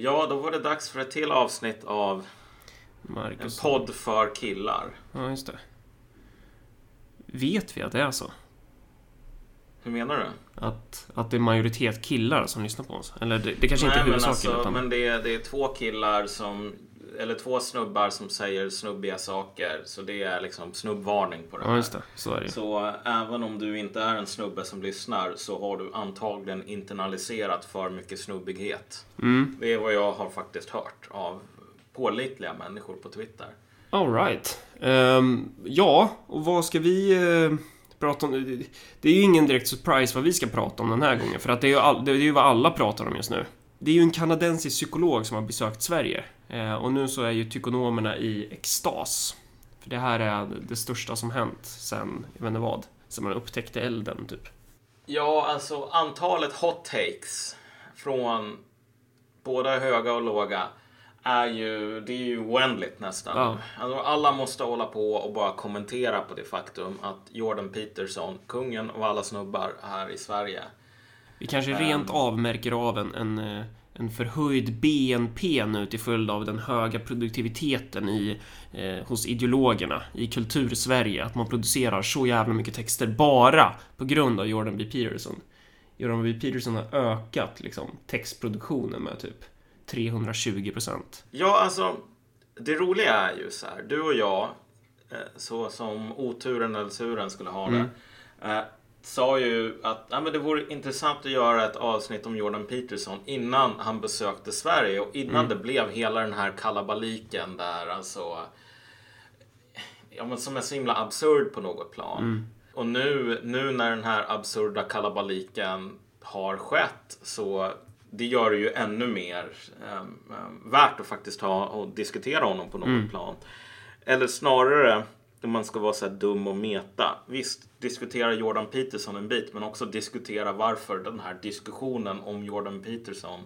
Ja, då var det dags för ett till avsnitt av en Marcus. podd för killar. Ja, just det. Vet vi att det är så? Hur menar du? Att, att det är majoritet killar som lyssnar på oss? Eller det, det kanske inte är huvudsaken alltså, utan... men det, är, det är två killar som, eller två snubbar som säger snubbiga saker. Så det är liksom snubbvarning på det Ja, här. just det. Så är det. Så även om du inte är en snubbe som lyssnar så har du antagligen internaliserat för mycket snubbighet. Mm. Det är vad jag har faktiskt hört av pålitliga människor på Twitter. All right. Ehm, ja, och vad ska vi eh, prata om? Det är ju ingen direkt surprise vad vi ska prata om den här gången. För att det är ju, all, det är ju vad alla pratar om just nu. Det är ju en kanadensisk psykolog som har besökt Sverige. Eh, och nu så är ju tykonomerna i extas. För det här är det största som hänt sen, jag vet inte vad, sen man upptäckte elden typ. Ja, alltså antalet hot takes från både höga och låga är ju, det är ju oändligt nästan. Ja. Alltså, alla måste hålla på och bara kommentera på det faktum att Jordan Peterson, kungen av alla snubbar här i Sverige, Vi kanske Ehm. rent av märker av en, en, eh, en förhöjd BNP nu till följd av den höga produktiviteten i, eh, hos ideologerna i kultursverige. Att man producerar så jävla mycket texter bara på grund av Jordan B. Peterson. Jordan B. Peterson har ökat liksom, textproduktionen med typ 320 procent. Ja, alltså det roliga är ju så här. Du och jag, eh, så som oturen eller turen skulle ha det, eh, sa ju att ja, men det vore intressant att göra ett avsnitt om Jordan Peterson innan han besökte Sverige och innan det blev hela den här kalabaliken där alltså ja, men som är så himla absurd på något plan. Och nu, nu när den här absurda kalabaliken har skett så det gör det ju ännu mer um, um, värt att faktiskt ha och diskutera honom på något plan. Eller snarare, om man ska vara så här dum och meta. Visst, diskutera Jordan Peterson en bit, men också diskutera varför den här diskussionen om Jordan Peterson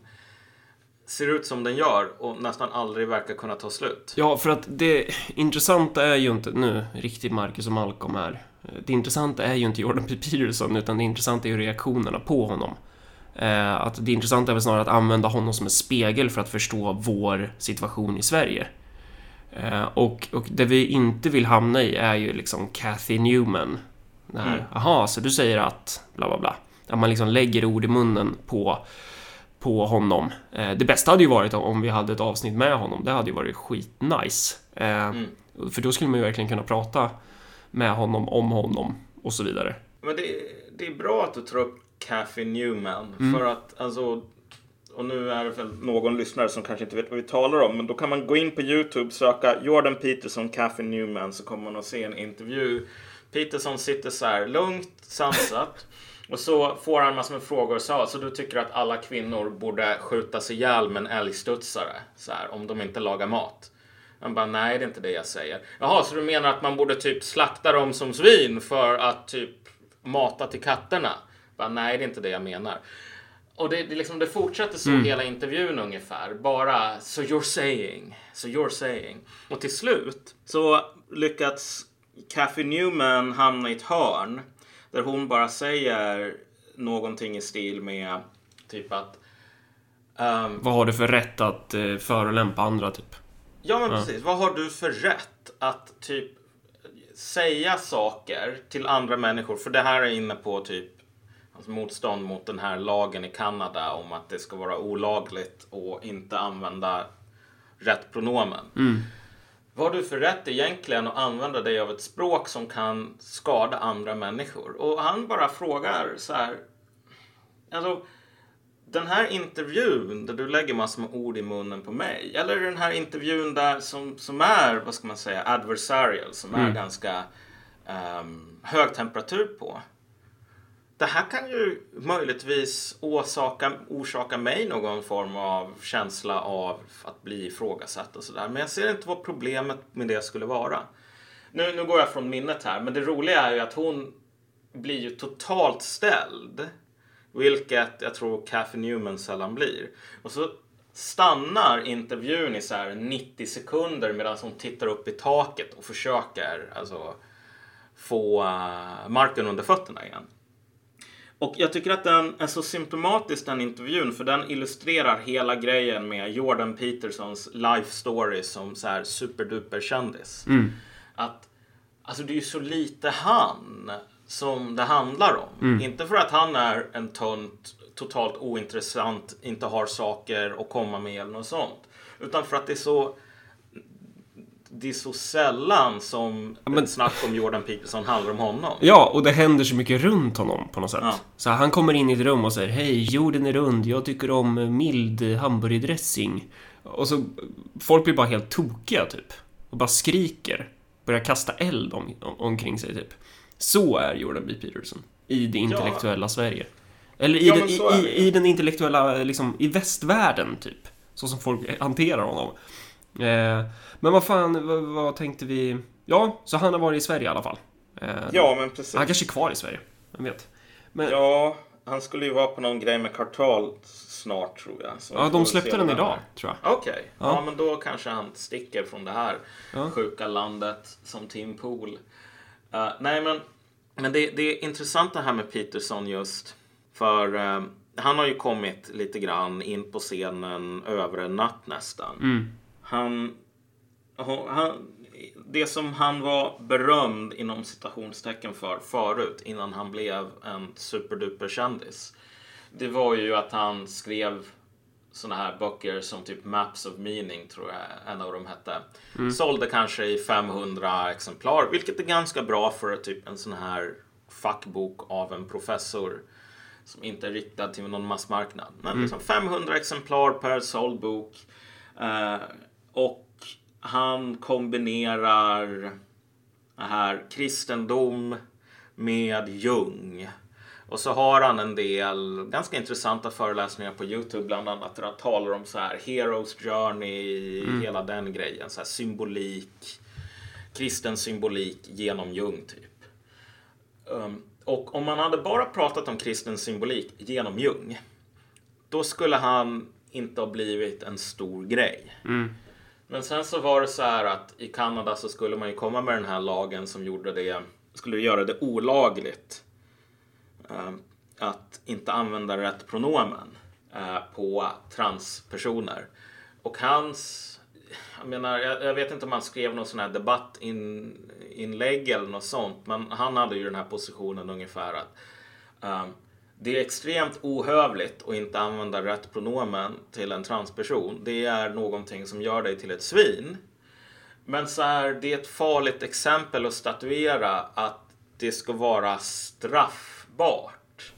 ser ut som den gör och nästan aldrig verkar kunna ta slut. Ja, för att det intressanta är ju inte nu riktigt Marcus och Malcolm här. Det intressanta är ju inte Jordan P. Peterson, utan det intressanta är ju reaktionerna på honom. Eh, att det intressanta är väl snarare att använda honom som en spegel för att förstå vår situation i Sverige. Eh, och, och det vi inte vill hamna i är ju liksom Kathy Newman. Det här, Mm. aha, så du säger att bla bla bla. Att man liksom lägger ord i munnen på, på honom. Eh, det bästa hade ju varit om vi hade ett avsnitt med honom. Det hade ju varit skitnice. Eh, Mm. För då skulle man ju verkligen kunna prata med honom, om honom och så vidare. Men det, det är bra att du tar upp Kathy Newman. Mm. För att alltså, och nu är det väl någon lyssnare som kanske inte vet vad vi talar om. Men då kan man gå in på YouTube, söka Jordan Peterson, Kathy Newman. Så kommer man att se en intervju. Peterson sitter så här lugnt, sansat. Och så får han massor med frågor. Så, så du tycker att alla kvinnor borde skjutas ihjäl med en älgstudsare? Så här, om de inte lagar mat. Han bara, nej det är inte det jag säger. Jaha, så du menar att man borde typ slakta dem som svin för att typ mata till katterna? Bara, nej det är inte det jag menar. Och det, det, liksom, det fortsätter så hela intervjun ungefär. Bara, so you're saying, so you're saying. Och till slut så lyckats Kathy Newman hamna i ett hörn där hon bara säger någonting i stil med typ att ehm, Vad har du för rätt att eh, förolämpa andra, typ? Ja men precis. Vad har du för rätt att typ säga saker till andra människor? För det här är inne på typ alltså motstånd mot den här lagen i Kanada om att det ska vara olagligt och inte använda rätt pronomen. Vad har du för rätt egentligen att använda dig av ett språk som kan skada andra människor? Och han bara frågar så här. Alltså, den här intervjun där du lägger massor med ord i munnen på mig. Eller den här intervjun där som, som är, vad ska man säga, adversarial. Som är ganska ehm, hög temperatur på. Det här kan ju möjligtvis orsaka, orsaka mig någon form av känsla av att bli ifrågasatt och sådär. Men jag ser inte vad problemet med det skulle vara. Nu, nu går jag från minnet här, men det roliga är ju att hon blir ju totalt ställd. Vilket jag tror Kathy Newman sällan blir. Och så stannar intervjun i så här 90 sekunder medan hon tittar upp i taket och försöker alltså, få uh, marken under fötterna igen. Och jag tycker att den är så symptomatisk den intervjun för den illustrerar hela grejen med Jordan Petersons life story som så här superduper kändis. Att alltså det är ju så lite han som det handlar om. Inte för att han är en tönt, totalt ointressant, inte har saker att komma med eller något sånt. Utan för att det är så det är så sällan som men- ett snack om Jordan Peterson handlar om honom. Ja, och det händer så mycket runt honom på något sätt. Ja. Så han kommer in i ett rum och säger Hej, jorden är rund, jag tycker om mild hamburgerdressing. Och så, folk blir bara helt tokiga typ. Och bara skriker. Börjar kasta eld om, om, omkring sig typ. Så är Jordan B. Peterson. I det intellektuella Sverige. Eller i, Ja, den, men i, i, i den intellektuella, liksom, i västvärlden typ. Så som folk hanterar honom. Eh, men vad fan, vad, vad tänkte vi? Ja, så han har varit i Sverige i alla fall. Eh, Ja, men precis. han kanske är kvar i Sverige. Vem vet? Men, ja, Ja, han skulle ju vara på någon grej med Kartal snart tror jag. Så får de släppte den idag, tror jag. Okej, ja. Ja. men då kanske han sticker från det här Ja. sjuka landet som Tim Pool. Eh, nej, men, men det, det är intressant det här med Peterson just. För eh, han har ju kommit lite grann in på scenen över en natt nästan. Mm. Han, han, det som han var berömd inom citationstecken för förut innan han blev en superduper kändis. Det var ju att han skrev såna här böcker som typ Maps of Meaning tror jag en av dem hette. Sålde kanske i 500 exemplar, vilket är ganska bra för typ en sån här fackbok av en professor som inte är riktad till någon massmarknad. Men liksom 500 exemplar per såld bok. Eh, och han kombinerar det här kristendom med Jung. Och så har han en del ganska intressanta föreläsningar på Youtube bland annat där han talar om så här Heroes Journey, hela den grejen. Så här symbolik, kristen symbolik genom Jung typ. Um, och om man hade bara pratat om kristen symbolik genom Jung, då skulle han inte ha blivit en stor grej. Men sen så var det så här att i Kanada så skulle man ju komma med den här lagen som gjorde det, skulle göra det olagligt eh, att inte använda rätt pronomen eh, på transpersoner. Och hans, jag menar, jag, jag vet inte om han skrev någon sån här debattinlägg eller något sånt, men han hade ju den här positionen ungefär att eh, det är extremt ohövligt att inte använda rätt pronomen till en transperson. Det är någonting som gör dig till ett svin. Men så här, det är ett farligt exempel att statuera att det ska vara straffbart.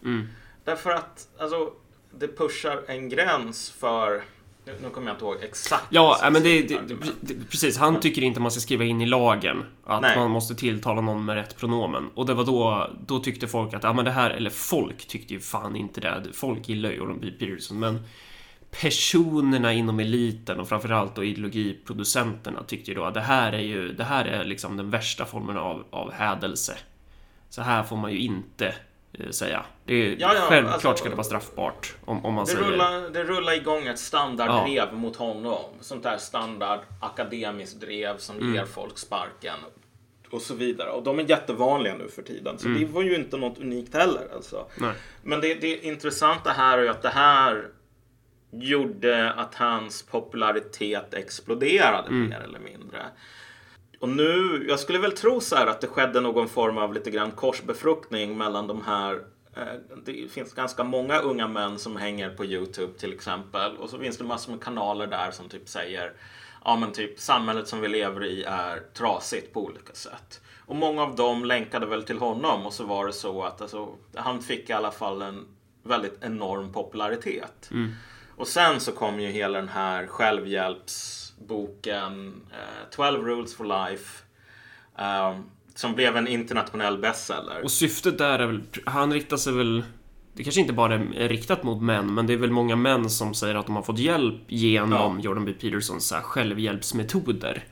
Därför att alltså, det pushar en gräns för... Nu, nu kommer jag inte ihåg exakt. Ja, äh, men det, det, det, precis. Han tycker inte man ska skriva in i lagen att Nej. man måste tilltala någon med rätt pronomen. Och det var då, då tyckte folk att, ja men det här, eller folk tyckte ju fan inte det. Folk gillar ju Jordan B. Peterson, men personerna inom eliten och framförallt då ideologiproducenterna tyckte ju då att det här är ju, det här är liksom den värsta formen av, av hädelse. Så här får man ju inte säga. Det är, Ja, ja, självklart alltså- ska det vara straffbart om, om man Det säger... rullar, det rullar igång ett standarddrev mot honom. Sånt där standard akademiskt drev som Mm. ger folk sparken. Och så vidare. Och de är jättevanliga nu för tiden. Så det var ju inte något unikt heller. Alltså. Mm. Nej. Men det, det intressanta här är ju att det här gjorde att hans popularitet exploderade Mm. mer eller mindre. Och nu, jag skulle väl tro så här att det skedde någon form av lite grann korsbefruktning mellan de här eh, det finns ganska många unga män som hänger på Youtube till exempel. Och så finns det massor med kanaler där som typ säger ja men typ samhället som vi lever i är trasigt på olika sätt. Och många av dem länkade väl till honom och så var det så att alltså, han fick i alla fall en väldigt enorm popularitet. Och sen så kom ju hela den här självhjälpsboken eh, 12 Rules for Life. eh, som blev en internationell bestseller. Och syftet där är väl, han riktar sig väl det kanske inte bara är riktat mot män, men det är väl många män som säger att de har fått hjälp genom Jordan B. Petersons så självhjälpsmetoder.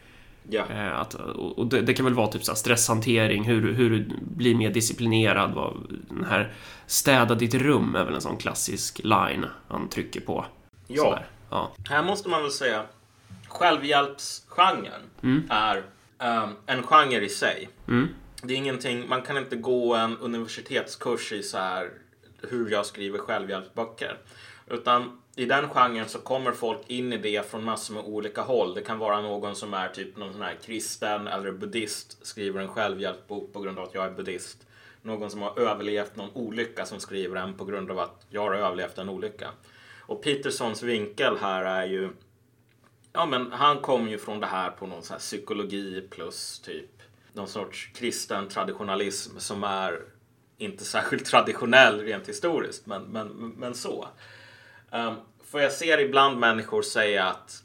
Ja. Eh, Att, och det, det kan väl vara typ så stresshantering, hur, hur du blir mer disciplinerad. Vad, den här städa ditt rum är väl en sån klassisk line han trycker på. Ja. Ja. Här måste man väl säga självhjälpsgenren Mm. är ehm, en genre i sig. Det är ingenting, man kan inte gå en universitetskurs i så här hur jag skriver självhjälpsböcker. Utan i den genren så kommer folk in i det från massor med olika håll. Det kan vara någon som är typ någon sån här kristen eller buddhist skriver en självhjälpsbok på grund av att jag är buddhist. Någon som har överlevt någon olycka som skriver en på grund av att jag har överlevt en olycka. Och Petersons vinkel här är ju Ja men han kom ju från det här på någon så här psykologi plus typ någon sorts kristen traditionalism som är inte särskilt traditionell rent historiskt men, men, men så. Um, för jag ser ibland människor säga att,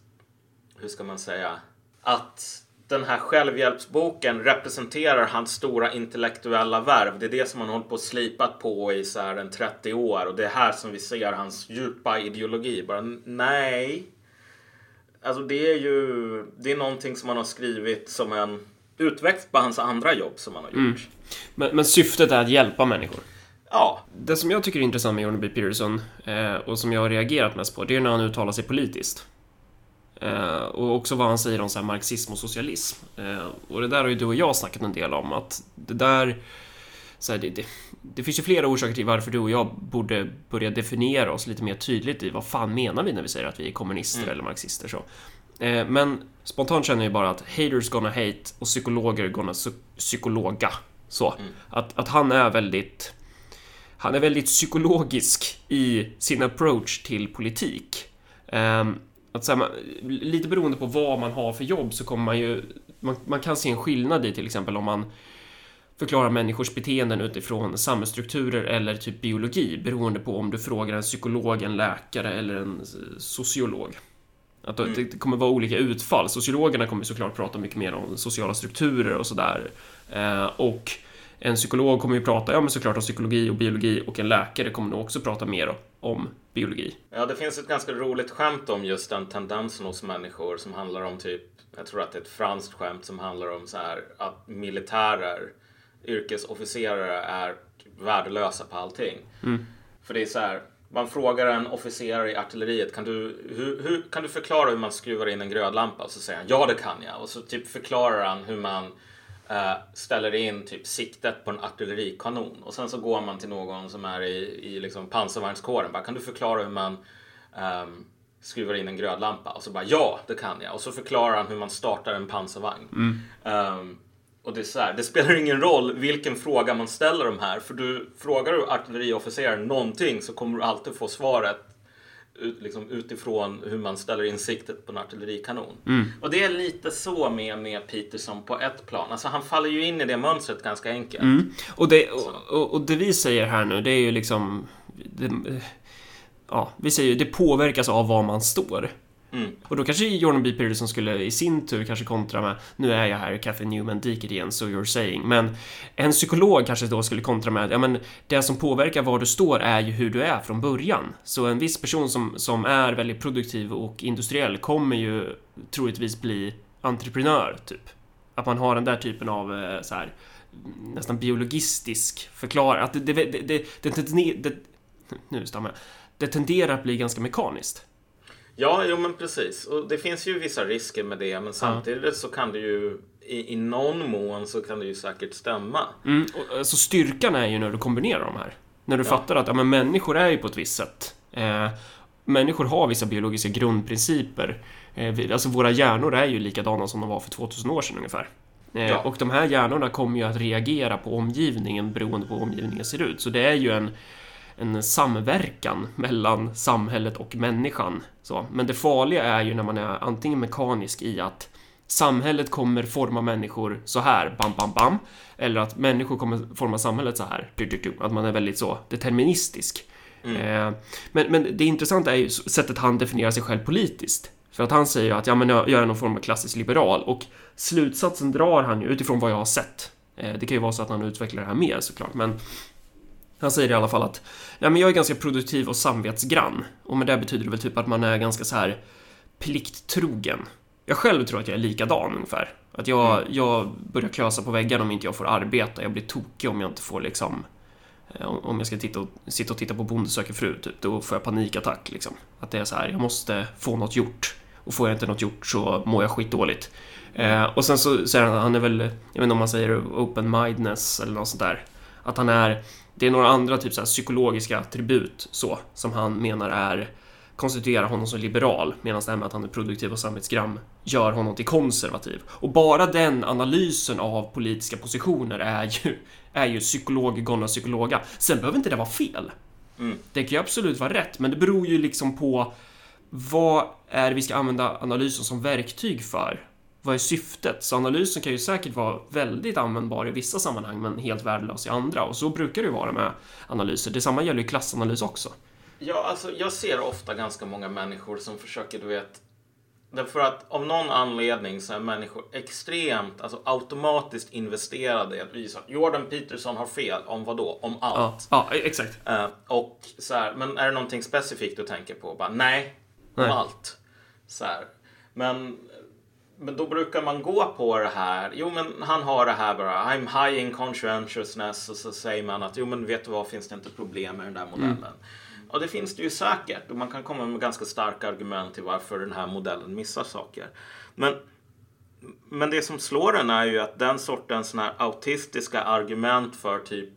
hur ska man säga, att den här självhjälpsboken representerar hans stora intellektuella värv. Det är det som han hållit på och slipat på i så här en 30 år och det är här som vi ser hans djupa ideologi. Bara nej. Alltså det är ju, det är någonting som han har skrivit som en utväxt på hans andra jobb som han har gjort. Mm. Men, men syftet är att hjälpa människor? Ja. Det som jag tycker är intressant med Jordan B. Peterson eh, och som jag har reagerat mest på, det är när han uttalar sig politiskt. Eh, och också vad han säger om så marxism och socialism. Eh, och det där har ju du och jag snackat en del om, att det där... Så här, det, det, det, finns ju flera orsaker till varför du och jag borde börja definiera oss lite mer tydligt i vad fan menar vi när vi säger att vi är kommunister mm. eller marxister. Så. Eh, men spontant känner jag bara att haters gonna hate och psykologer gonna psykologa. Så. Mm. Att, att han är väldigt han är väldigt psykologisk i sin approach till politik. Um, att så här, lite beroende på vad man har för jobb så kommer man ju... Man, man, kan se en skillnad i till exempel om man förklarar människors beteenden utifrån samhällsstrukturer eller typ biologi beroende på om du frågar en psykolog, en läkare eller en sociolog. Att mm. det kommer vara olika utfall. Sociologerna kommer såklart prata mycket mer om sociala strukturer och sådär. Eh, och en psykolog kommer ju prata, ja men såklart om psykologi och biologi och en läkare kommer nog också prata mer om biologi. Ja, det finns ett ganska roligt skämt om just den tendensen hos människor som handlar om typ, jag tror att det är ett franskt skämt som handlar om så här att militärer, yrkesofficerare är värdelösa på allting. Mm. För det är så här, man frågar en officer i artilleriet, kan du, hur, hur, kan du förklara hur man skruvar in en glödlampa? Och så säger han, ja det kan jag. Och så typ förklarar han hur man Uh, ställer in typ siktet på en artillerikanon och sen så går man till någon som är i, i liksom pansarvärnskåren. Bara, kan du förklara hur man um, skruvar in en glödlampa? Och så bara ja, det kan jag. Och så förklarar han hur man startar en pansarvagn. Mm. Um, och det är så här, det spelar ingen roll vilken fråga man ställer de här. För du frågar du artilleriofficeraren någonting så kommer du alltid få svaret ut, liksom, utifrån hur man ställer in siktet på en artillerikanon. Mm. Och det är lite så med, med Peterson på ett plan. Alltså han faller ju in i det mönstret ganska enkelt. Mm. Och, det, och, och, det vi säger här nu, det är ju liksom... Det, ja, vi säger ju det påverkas av var man står. Mm. Och då kanske Jordan B. Peterson skulle i sin tur kanske kontra med Nu är jag här Cathy Newman Diker igen, so you're saying. Men en psykolog kanske då skulle kontra med Ja men det som påverkar var du står är ju hur du är från början. Så en viss person som, som är väldigt produktiv och industriell kommer ju troligtvis bli entreprenör, typ. Att man har den där typen av eh, så här nästan biologistisk förklaring. Att det, det, det, det, det, det, nu stammar jag. Det tenderar att bli ganska mekaniskt. Ja, jo men precis. Och det finns ju vissa risker med det. Men samtidigt så kan det ju i, i någon mån så kan det ju säkert stämma. Mm, och, alltså styrkan är ju när du kombinerar de här. När du ja. fattar att ja, men människor är ju på ett visst sätt. Eh, människor har vissa biologiska grundprinciper. Eh, vi, alltså våra hjärnor är ju likadana som de var för 2000 år sedan ungefär. Eh, ja. Och de här hjärnorna kommer ju att reagera på omgivningen beroende på hur omgivningen ser ut. Så det är ju en en samverkan mellan samhället och människan. Så. Men det farliga är ju när man är antingen mekanisk i att samhället kommer forma människor så här, bam, bam, bam. Eller att människor kommer forma samhället så här, du, du, du. att man är väldigt så deterministisk. Mm. Eh, men, men det intressanta är ju sättet han definierar sig själv politiskt. För att han säger att ja, men jag är någon form av klassisk liberal och slutsatsen drar han ju utifrån vad jag har sett. Eh, det kan ju vara så att han utvecklar det här mer såklart, men han säger i alla fall att Nej, men jag är ganska produktiv och samvetsgrann. Och med det betyder det väl typ att man är ganska så här plikttrogen. Jag själv tror att jag är likadan ungefär. Att jag, mm. jag börjar klösa på väggen om inte jag får arbeta. Jag blir tokig om jag inte får liksom... Eh, om jag ska titta och, sitta och titta på Bonde söker fru, typ, då får jag panikattack. Liksom. Att det är så här, jag måste få något gjort. Och får jag inte något gjort så mår jag skitdåligt. Eh, och sen så säger han han är väl, jag vet inte om man säger open-mindedness eller något sånt där Att han är... Det är några andra typ så här, psykologiska attribut så, som han menar är konstituerar honom som liberal, medan det här med att han är produktiv och samvetsgram gör honom till konservativ. Och bara den analysen av politiska positioner är ju, är ju psykolog gonna psykologa. Sen behöver inte det vara fel. Mm. Det kan ju absolut vara rätt, men det beror ju liksom på vad är det vi ska använda analysen som verktyg för? Vad är syftet? Så analysen kan ju säkert vara väldigt användbar i vissa sammanhang, men helt värdelös i andra. Och så brukar det ju vara med analyser. Detsamma gäller ju klassanalys också. Ja, alltså jag ser ofta ganska många människor som försöker, du vet, Därför att av någon anledning så är människor extremt, alltså automatiskt investerade i att visa att Jordan Peterson har fel om vad då? Om Ja, allt. ja exakt. Eh, och så här, men är det någonting specifikt du tänker på? Bara, nej, om Nej. allt. Så här. Men, men då brukar man gå på det här. Jo, men han har det här bara. I'm high in conscientiousness. Och så säger man att jo, men vet du vad, finns det inte problem med den där modellen? Och det finns det ju säkert. Och man kan komma med ganska starka argument till varför den här modellen missar saker. Men men det som slår en är ju att den sortens såna autistiska argument för typ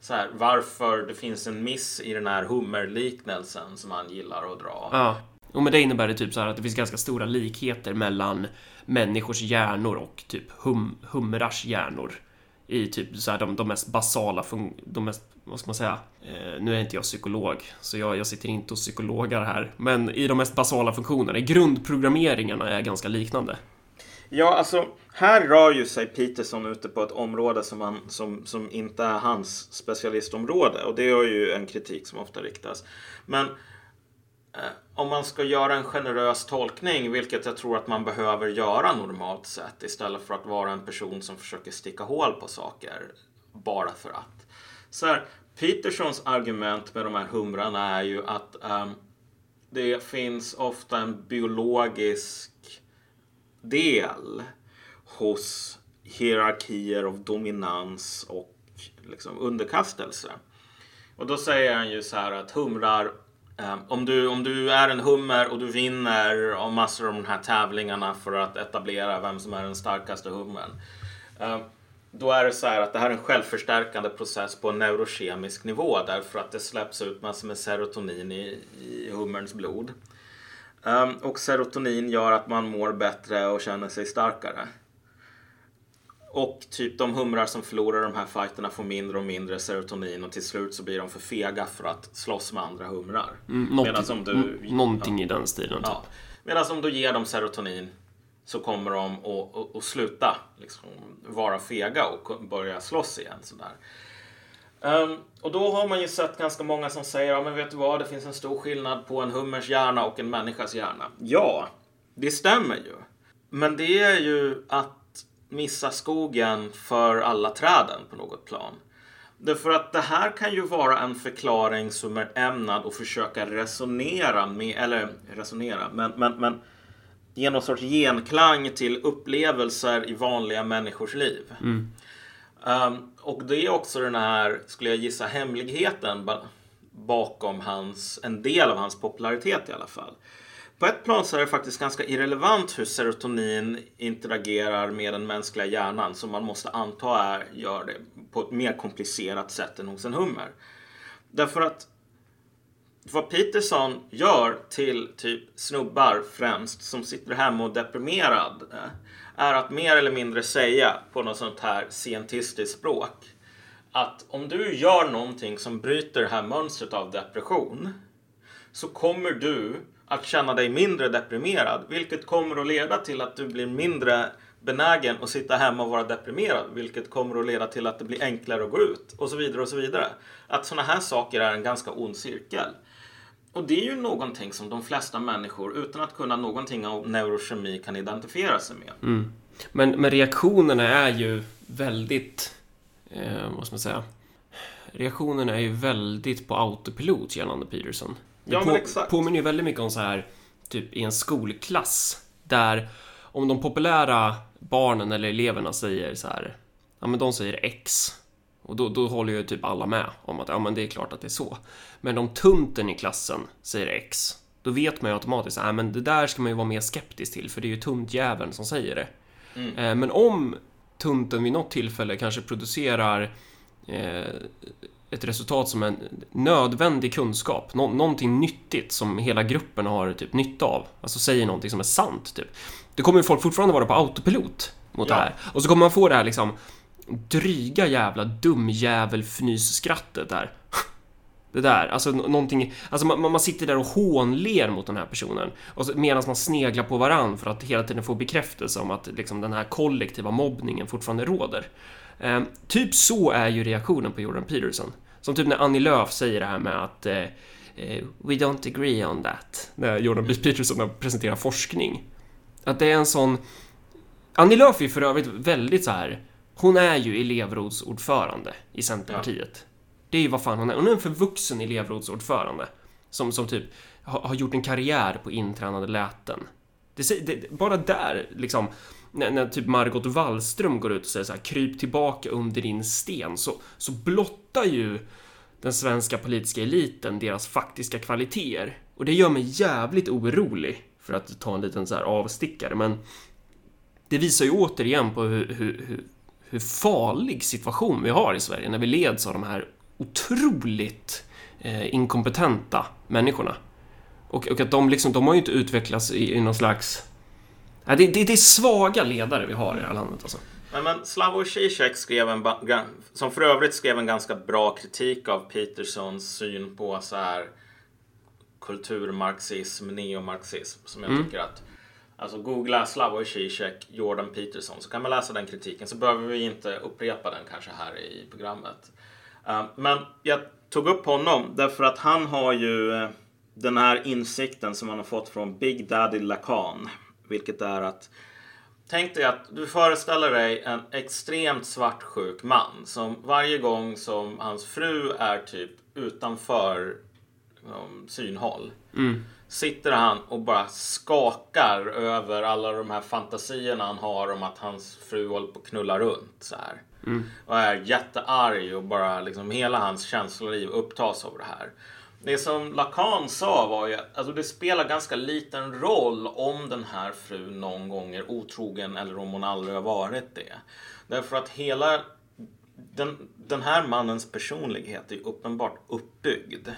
så här, varför det finns en miss i den här hummerliknelsen som han gillar att dra. Ja. Och med det innebär det typ så här att det finns ganska stora likheter mellan människors hjärnor och typ hum, humrars hjärnor. I typ så här de, de mest basala fun- de mest, vad ska man säga? Eh, nu är inte jag psykolog, så jag, jag sitter inte och psykologar här. Men i de mest basala funktionerna, grundprogrammeringarna är ganska liknande. Ja, alltså här rör ju sig Peterson ute på ett område som, han, som, som inte är hans specialistområde. Och det är ju en kritik som ofta riktas. Men Eh, om man ska göra en generös tolkning, vilket jag tror att man behöver göra normalt sett, istället för att vara en person som försöker sticka hål på saker bara för att. Så här, Petersons argument med de här humrarna är ju att um, det finns ofta en biologisk del hos hierarkier av dominans och liksom underkastelse. Och då säger han ju så här att humrar, Ehm, om, du, om du är en hummer och du vinner av massor av de här tävlingarna för att etablera vem som är den starkaste hummern. Ehm, då är det så här att det här är en självförstärkande process på en neurokemisk nivå därför att det släpps ut massor med serotonin i, i hummerns blod. Ehm, och serotonin gör att man mår bättre och känner sig starkare. Och typ de humrar som förlorar de här fighterna får mindre och mindre serotonin och till slut så blir de för fega för att slåss med andra humrar. Mm, något, Medan om du- någonting i den stilen. Typ. Ja. Medan om du ger dem serotonin så kommer de att, att, att sluta liksom, vara fega och börja slåss igen. Sådär. Ehm, och då har man ju sett ganska många som säger, ja men vet du vad, det finns en stor skillnad på en hummers hjärna och en människas hjärna. Ja, det stämmer ju. Men det är ju att missa skogen för alla träden på något plan. Därför att det här kan ju vara en förklaring som är ämnad att försöka resonera med, eller resonera, men, men, men ge någon sorts genklang till upplevelser i vanliga människors liv. Um, och det är också den här, skulle jag gissa, hemligheten ba- bakom hans, en del av hans popularitet i alla fall. På ett plan så är det faktiskt ganska irrelevant hur serotonin interagerar med den mänskliga hjärnan som man måste anta är, gör det på ett mer komplicerat sätt än hos en hummer. Därför att vad Peterson gör till typ snubbar främst som sitter hemma och är deprimerad eh, är att mer eller mindre säga på något sånt här scientistiskt språk att om du gör någonting som bryter det här mönstret av depression så kommer du att känna dig mindre deprimerad vilket kommer att leda till att du blir mindre benägen att sitta hemma och vara deprimerad vilket kommer att leda till att det blir enklare att gå ut och så vidare och så vidare. Att sådana här saker är en ganska ond cirkel. Och det är ju någonting som de flesta människor utan att kunna någonting om neurokemi kan identifiera sig med. Mm. Men, men reaktionerna är ju väldigt... Eh, vad ska man säga? Reaktionerna är ju väldigt på autopilot gällande Peterson. Det Ja, men exakt. påminner ju väldigt mycket om så här, typ i en skolklass. Där om de populära barnen eller eleverna säger så här, ja men de säger X. Och då, då håller ju typ alla med om att ja men det är klart att det är så. Men om tunten i klassen säger X, då vet man ju automatiskt att men det där ska man ju vara mer skeptisk till för det är ju tuntjäveln som säger det. Eh, Men om tunten vid något tillfälle kanske producerar eh, ett resultat som en nödvändig kunskap, nå någonting nyttigt som hela gruppen har typ nytta av. Alltså säger någonting som är sant, typ. Då kommer folk fortfarande vara på autopilot mot Ja. det här. Och så kommer man få det här liksom dryga jävla dumjävel-fnysskrattet där. Det där, alltså nå- någonting, alltså man, man sitter där och hånler mot den här personen medan man sneglar på varann för att hela tiden få bekräftelse om att liksom den här kollektiva mobbningen fortfarande råder. Eh, typ så är ju reaktionen på Jordan Peterson. Som typ när Annie Lööf säger det här med att eh, eh, We don't agree on that. När Jordan B. Peterson har presenterat forskning. Att det är en sån... Annie Lööf är för övrigt väldigt så här. Hon är ju elevrådsordförande i Centerpartiet. Det är ju vad fan hon är. Hon är en förvuxen elevrådsordförande. Som, som typ har, har gjort en karriär på intränade läten. Det, det, bara där, liksom, när, när typ Margot Wallström går ut och säger så här, kryp tillbaka under din sten, så, så blottar ju den svenska politiska eliten deras faktiska kvaliteter. Och det gör mig jävligt orolig, för att ta en liten så här avstickare, men det visar ju återigen på hur, hur, hur, hur farlig situation vi har i Sverige när vi leds av de här otroligt eh, inkompetenta människorna. Och, och att de liksom, de har ju inte utvecklats i, i någon slags... Ja, det, det, det är svaga ledare vi har i det här landet alltså. Men, men Slavoj Zizek skrev en, som för övrigt skrev en ganska bra kritik av Petersons syn på så här kulturmarxism, neomarxism, som jag tycker att Alltså googla Slavoj Zizek, Jordan Peterson, så kan man läsa den kritiken. Så behöver vi inte upprepa den kanske här i programmet. Eh, men jag tog upp honom därför att han har ju eh, den här insikten som han har fått från Big Daddy Lacan. Vilket är att Tänk dig att du föreställer dig en extremt svartsjuk man som varje gång som hans fru är typ utanför um, synhåll sitter han och bara skakar över alla de här fantasierna han har om att hans fru håller på att knulla runt så här. Och är jättearg och bara liksom hela hans känsloliv upptas av det här. Det som Lacan sa var ju att alltså det spelar ganska liten roll om den här frun någon gång är otrogen eller om hon aldrig har varit det. Därför att hela den, den här mannens personlighet är uppenbart uppbyggd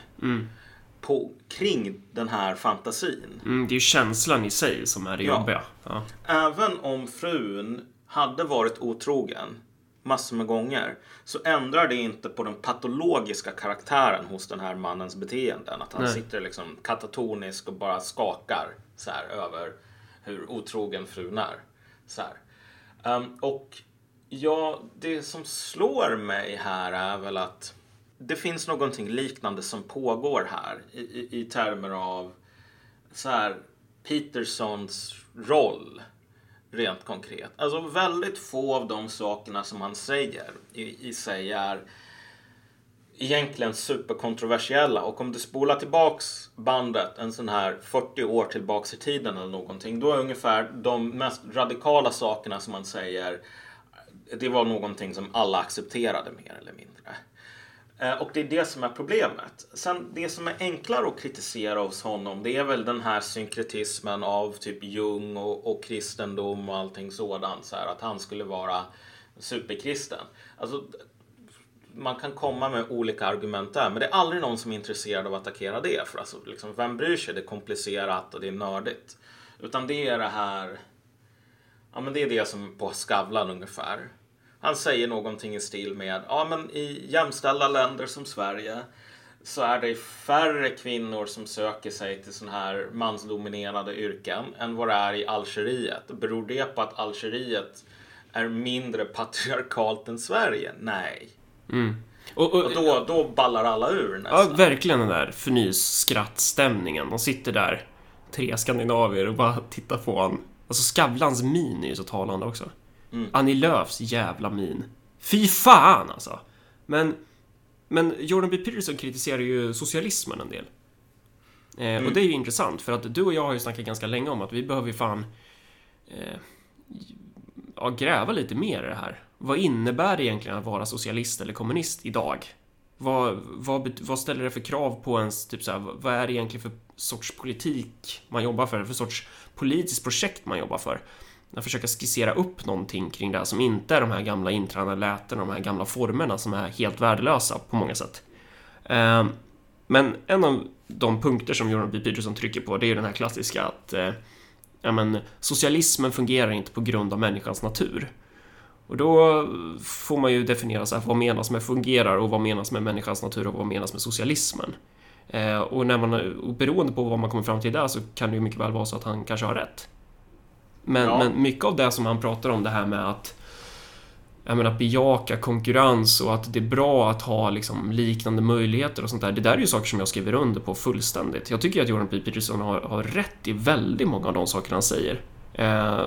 på, kring den här fantasin. Mm, det är ju känslan i sig som är det Ja. jobbiga. Ja. Även om frun hade varit otrogen massor med gånger så ändrar det inte på den patologiska karaktären hos den här mannens beteenden. Att han Nej. sitter liksom katatonisk och bara skakar så här över hur otrogen frun är. Så. Ehm, och ja, det som slår mig här är väl att det finns någonting liknande som pågår här i, i, i termer av så här Petersons roll rent konkret. Alltså väldigt få av de sakerna som han säger i, i sig är egentligen superkontroversiella och om du spolar tillbaks bandet en sån här 40 år tillbaks i tiden eller någonting då är ungefär de mest radikala sakerna som man säger det var någonting som alla accepterade mer eller mindre. Eh, och det är det som är problemet. Sen det som är enklare att kritisera hos honom det är väl den här synkretismen av typ Jung och, och kristendom och allting sådant. Så här, att han skulle vara superkristen. Alltså, man kan komma med olika argument där men det är aldrig någon som är intresserad av att attackera det. För alltså, liksom, vem bryr sig? Det är komplicerat och det är nördigt. Utan det är det här Ja, men det är det som på Skavlan ungefär. Han säger någonting i stil med, ja men i jämställda länder som Sverige så är det färre kvinnor som söker sig till sådana här mansdominerade yrken än vad det är i Algeriet. Beror det på att Algeriet är mindre patriarkalt än Sverige? Nej. Och, och, Och då, då ballar alla ur ja, nästan. verkligen den där förnys-skrattstämningen. De sitter där, tre skandinavier, och bara tittar på honom. Alltså Skavlans min är ju så talande också. Annie Lööfs jävla min. Fy fan alltså! Men, men Jordan B. Peterson kritiserar ju socialismen en del. Eh, Och det är ju intressant, för att du och jag har ju snackat ganska länge om att vi behöver ju fan eh, ja, gräva lite mer i det här. Vad innebär det egentligen att vara socialist eller kommunist idag? Vad, vad, vad ställer det för krav på ens, typ så här, vad är det egentligen för sorts politik man jobbar för, för sorts politiskt projekt man jobbar för? Att försöka skissera upp någonting kring det här som inte är de här gamla intränade lätena, de här gamla formerna som är helt värdelösa på många sätt. Eh, men en av de punkter som Jordan B. Peterson trycker på det är den här klassiska att eh, ja, men, socialismen fungerar inte på grund av människans natur. Och då får man ju definiera så här, vad menas med fungerar och vad menas med människans natur och vad menas med socialismen. Eh, och, när man, och beroende på vad man kommer fram till där så kan det ju mycket väl vara så att han kanske har rätt. Men, ja. men mycket av det som han pratar om, det här med att jag menar, bejaka konkurrens och att det är bra att ha liksom, liknande möjligheter och sånt där. Det där är ju saker som jag skriver under på fullständigt. Jag tycker att Jordan P. Peterson har, har rätt i väldigt många av de saker han säger. Eh,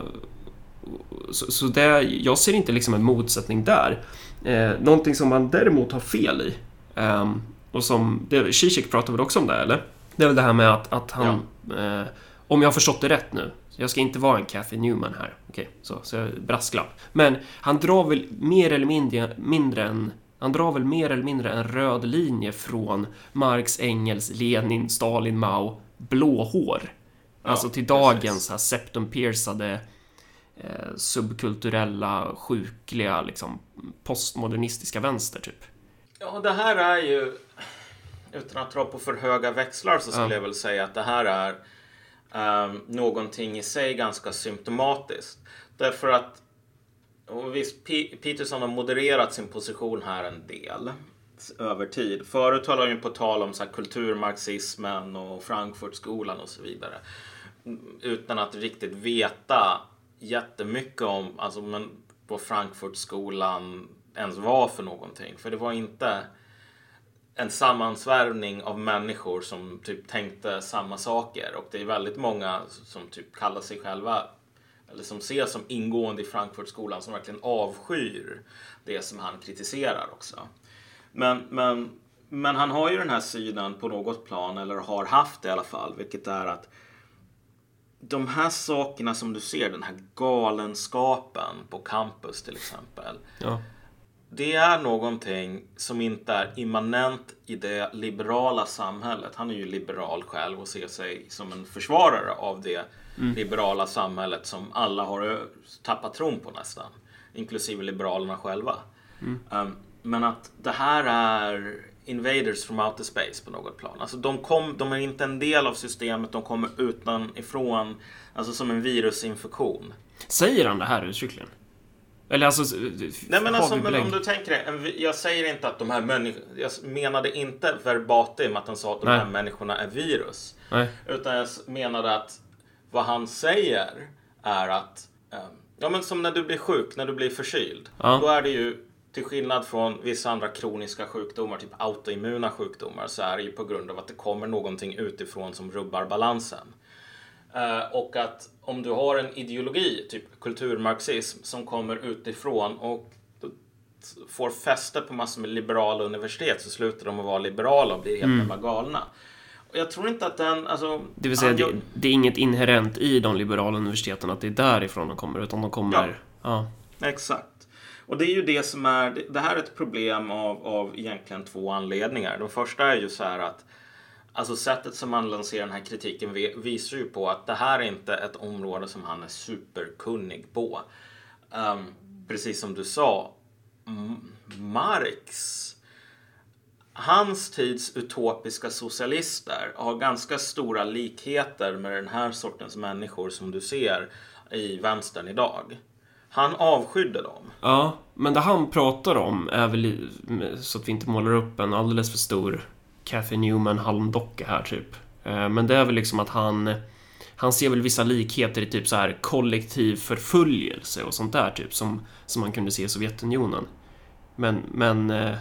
så, så det, jag ser inte liksom en motsättning där. Eh, någonting som han däremot har fel i, eh, och som, Zizek pratar väl också om det, eller? Det är väl det här med att, att han, ja. eh, om jag har förstått det rätt nu, jag ska inte vara en Cathy Newman här, okej, okay, så, så brasklapp. Men han drar väl mer eller mindre, mindre än han drar väl mer eller mindre en röd linje från Marx, Engels, Lenin, Stalin, Mao, blåhår. Ja, alltså till dagens här septumpiersade eh, subkulturella, sjukliga, liksom postmodernistiska vänster, typ. Ja, det här är ju, utan att dra på för höga växlar så skulle ja. jag väl säga att det här är um, någonting i sig ganska symptomatiskt. Därför att och visst, P Peterson har modererat sin position här en del över tid. Förut höll han ju på tal om så här, kulturmarxismen och Frankfurtskolan och så vidare. Mm, utan att riktigt veta jättemycket om alltså, men vad Frankfurtskolan ens var för någonting. För det var inte en sammansvärvning av människor som typ tänkte samma saker. Och det är väldigt många som typ kallar sig själva eller som ses som ingående i Frankfurtskolan som verkligen avskyr det som han kritiserar också. Men, men, men han har ju den här synen på något plan, eller har haft det i alla fall, vilket är att de här sakerna som du ser, den här galenskapen på campus till exempel. Ja. Det är någonting som inte är immanent i det liberala samhället. Han är ju liberal själv och ser sig som en försvarare av det mm. liberala samhället som alla har tappat tron på nästan. Inklusive liberalerna själva. Mm. Um, men att det här är invaders from outer space på något plan. Alltså de, kom, de är inte en del av systemet, de kommer utanifrån, alltså som en virusinfektion. Säger han det här uttryckligen? Eller alltså... Nej men alltså, men om du tänker det. Jag säger inte att de här människorna... Jag menade inte verbatim att han sa att de Nej. här människorna är virus. Nej. Utan jag menade att vad han säger är att... Um, ja men som när du blir sjuk, när du blir förkyld. Ja. Då är det ju till skillnad från vissa andra kroniska sjukdomar, typ autoimmuna sjukdomar, så är det ju på grund av att det kommer någonting utifrån som rubbar balansen. Uh, och att om du har en ideologi, typ kulturmarxism, som kommer utifrån och får fäste på massor med liberala universitet så slutar de att vara liberala och blir helt mm. jävla galna. Och jag tror inte att den, alltså... Det vill säga, det, det, är inget inherent i de liberala universiteten att det är därifrån de kommer, utan de kommer... Ja, ja. exakt. Och det är ju det som är, det här är ett problem av, av egentligen två anledningar. Den första är ju så här att Alltså sättet som han lanserar den här kritiken visar ju på att det här är inte ett område som han är superkunnig på. Um, precis som du sa, Marx, hans tids utopiska socialister har ganska stora likheter med den här sortens människor som du ser i vänstern idag. Han avskydde dem. Ja, men det han pratar om är väl så att vi inte målar upp en alldeles för stor Cathy Newman halmdocka här typ. Eh, men det är väl liksom att han han ser väl vissa likheter i typ så här kollektiv förföljelse och sånt där typ som, som man kunde se i Sovjetunionen. Men, men eh,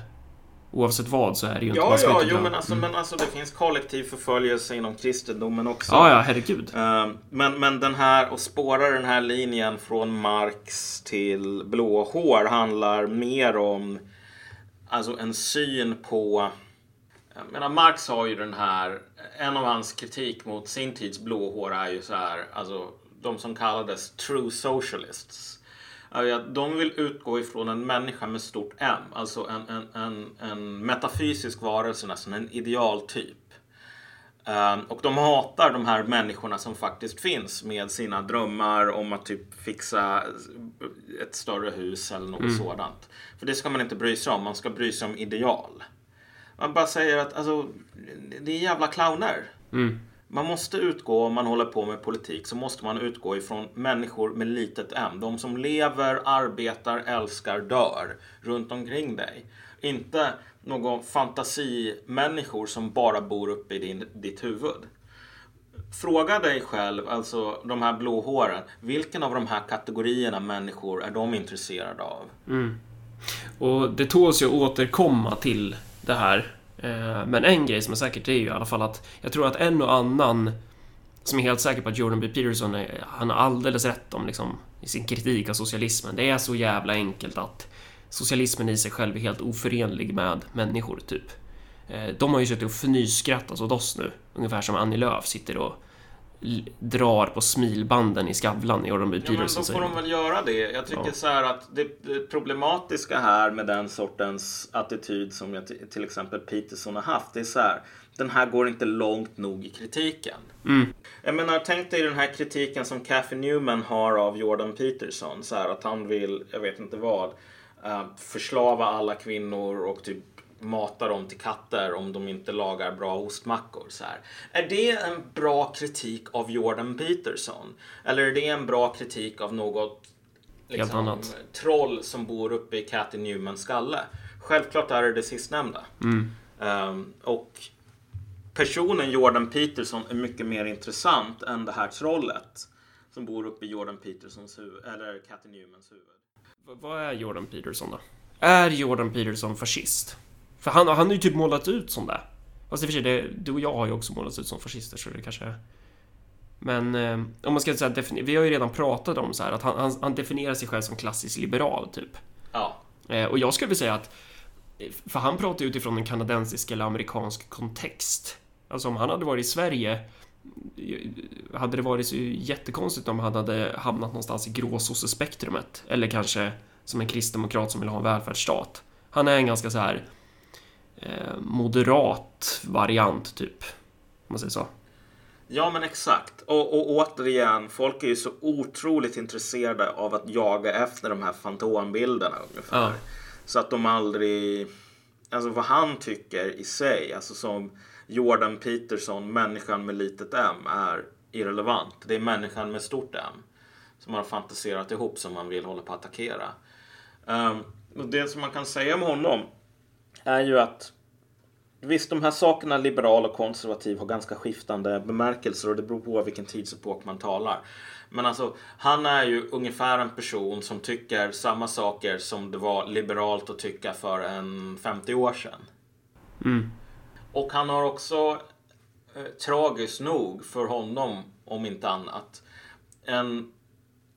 oavsett vad så är det ju inte... Ja, ja, jo, men alltså, mm. men alltså det finns kollektiv förföljelse inom kristendomen också. Ja, ja, herregud. Uh, men, men den här, och spåra den här linjen från Marx till blåhår handlar mer om alltså en syn på jag menar, Marx har ju den här, en av hans kritik mot sin tids blåhår är ju så här, alltså de som kallades true socialists. De vill utgå ifrån en människa med stort M, alltså en, en, en, en metafysisk varelse, nästan en idealtyp. Um, och de hatar de här människorna som faktiskt finns med sina drömmar om att typ fixa ett större hus eller något mm. sådant. För det ska man inte bry sig om, man ska bry sig om ideal. Man bara säger att alltså, det är jävla clowner. Mm. Man måste utgå, om man håller på med politik, så måste man utgå ifrån människor med litet m. De som lever, arbetar, älskar, dör runt omkring dig. Inte någon fantasimänniskor som bara bor uppe i din, ditt huvud. Fråga dig själv, alltså de här blåhåren, vilken av de här kategorierna människor är de intresserade av? Mm. Och det tåls ju att återkomma till det här. Eh, men en grej som är säkert är ju i alla fall att jag tror att en och annan som är helt säker på att Jordan B. Peterson är, han har alldeles rätt om liksom, i sin kritik av socialismen. Det är så jävla enkelt att socialismen i sig själv är helt oförenlig med människor, typ. Eh, de har ju suttit och fnyskrattat åt oss nu, ungefär som Annie Lööf sitter och drar på smilbanden i Skavlan i Jordan B. Peterson. Ja, men då får de väl göra det. Jag tycker ja. så här att det problematiska här med den sortens attityd som jag till exempel Peterson har haft, det är så här. Den här går inte långt nog i kritiken. Mm. Jag menar, tänk dig den här kritiken som Cathy Newman har av Jordan Peterson. Så här att han vill, jag vet inte vad, uh, förslava alla kvinnor och typ mata dem till katter om de inte lagar bra ostmackor. Så här. Är det en bra kritik av Jordan Peterson? Eller är det en bra kritik av något liksom, troll som bor uppe i Cathy Newmans skalle? Självklart är det det sistnämnda. Mm. Um, och personen Jordan Peterson är mycket mer intressant än det här trollet som bor uppe i Jordan Petersons huvud, eller Cathy Newmans huvud. V vad är Jordan Peterson då? Är Jordan Peterson fascist? För han, han har ju typ målat ut som det. Fast i och för sig, det, du och jag har ju också målats ut som fascister så det kanske är... Men eh, om man ska säga vi har ju redan pratat om så här att han, han, han definierar sig själv som klassisk liberal typ. Ja. Eh, och jag skulle vilja säga att för han pratar utifrån en kanadensisk eller amerikansk kontext. Alltså om han hade varit i Sverige hade det varit så jättekonstigt om han hade hamnat någonstans i gråsossespektrumet. Eller kanske som en kristdemokrat som vill ha en välfärdsstat. Han är en ganska så här eh, moderat variant, typ. Om man säger så. Ja, men exakt. Och, och återigen, folk är ju så otroligt intresserade av att jaga efter de här fantombilderna ungefär. Ja. Så att de aldrig... Alltså vad han tycker i sig, alltså som Jordan Peterson, människan med litet m, är irrelevant. Det är människan med stort m som har fantiserat ihop som man vill hålla på att attackera. Um, och det som man kan säga om honom är ju att Visst, de här sakerna liberal och konservativ har ganska skiftande bemärkelser och det beror på vilken tidsepok man talar. Men alltså, han är ju ungefär en person som tycker samma saker som det var liberalt att tycka för en 50 år sedan. Mm. Och han har också, eh, tragiskt nog för honom, om inte annat, en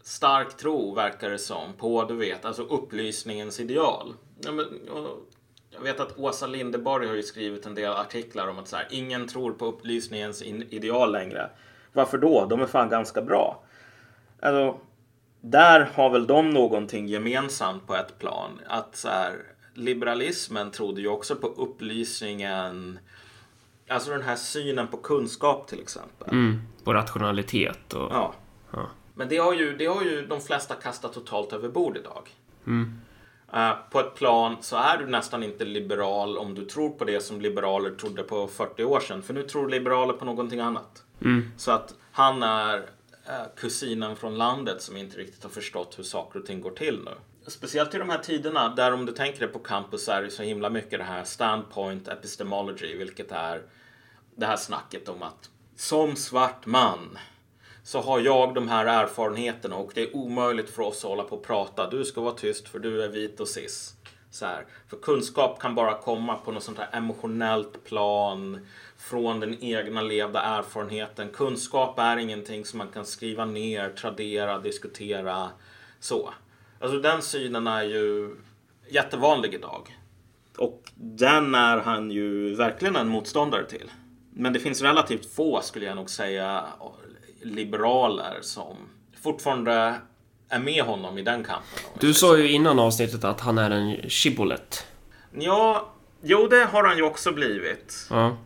stark tro, verkar det som, på, du vet, alltså upplysningens ideal. Ja, men, jag vet att Åsa Lindeborg har ju skrivit en del artiklar om att så här, ingen tror på upplysningens ideal längre. Varför då? De är fan ganska bra. Alltså, där har väl de någonting gemensamt på ett plan. Att så här, liberalismen trodde ju också på upplysningen. Alltså den här synen på kunskap till exempel. Mm, på rationalitet och... Ja. ja. Men det har, ju, det har ju de flesta kastat totalt över bord idag. Mm. Uh, på ett plan så är du nästan inte liberal om du tror på det som liberaler trodde på 40 år sedan. För nu tror liberaler på någonting annat. Mm. Så att han är uh, kusinen från landet som inte riktigt har förstått hur saker och ting går till nu. Speciellt i de här tiderna där om du tänker dig på campus är det så himla mycket det här standpoint epistemology, vilket är det här snacket om att som svart man så har jag de här erfarenheterna och det är omöjligt för oss att hålla på och prata. Du ska vara tyst för du är vit och cis. Så här. För kunskap kan bara komma på något sånt här emotionellt plan från den egna levda erfarenheten. Kunskap är ingenting som man kan skriva ner, tradera, diskutera. Så. Alltså den synen är ju jättevanlig idag. Och den är han ju verkligen en motståndare till. Men det finns relativt få, skulle jag nog säga, liberaler som fortfarande är med honom i den kampen. Du sa ju innan avsnittet att han är en shibboleth. Ja, jo det har han ju också blivit. Ja.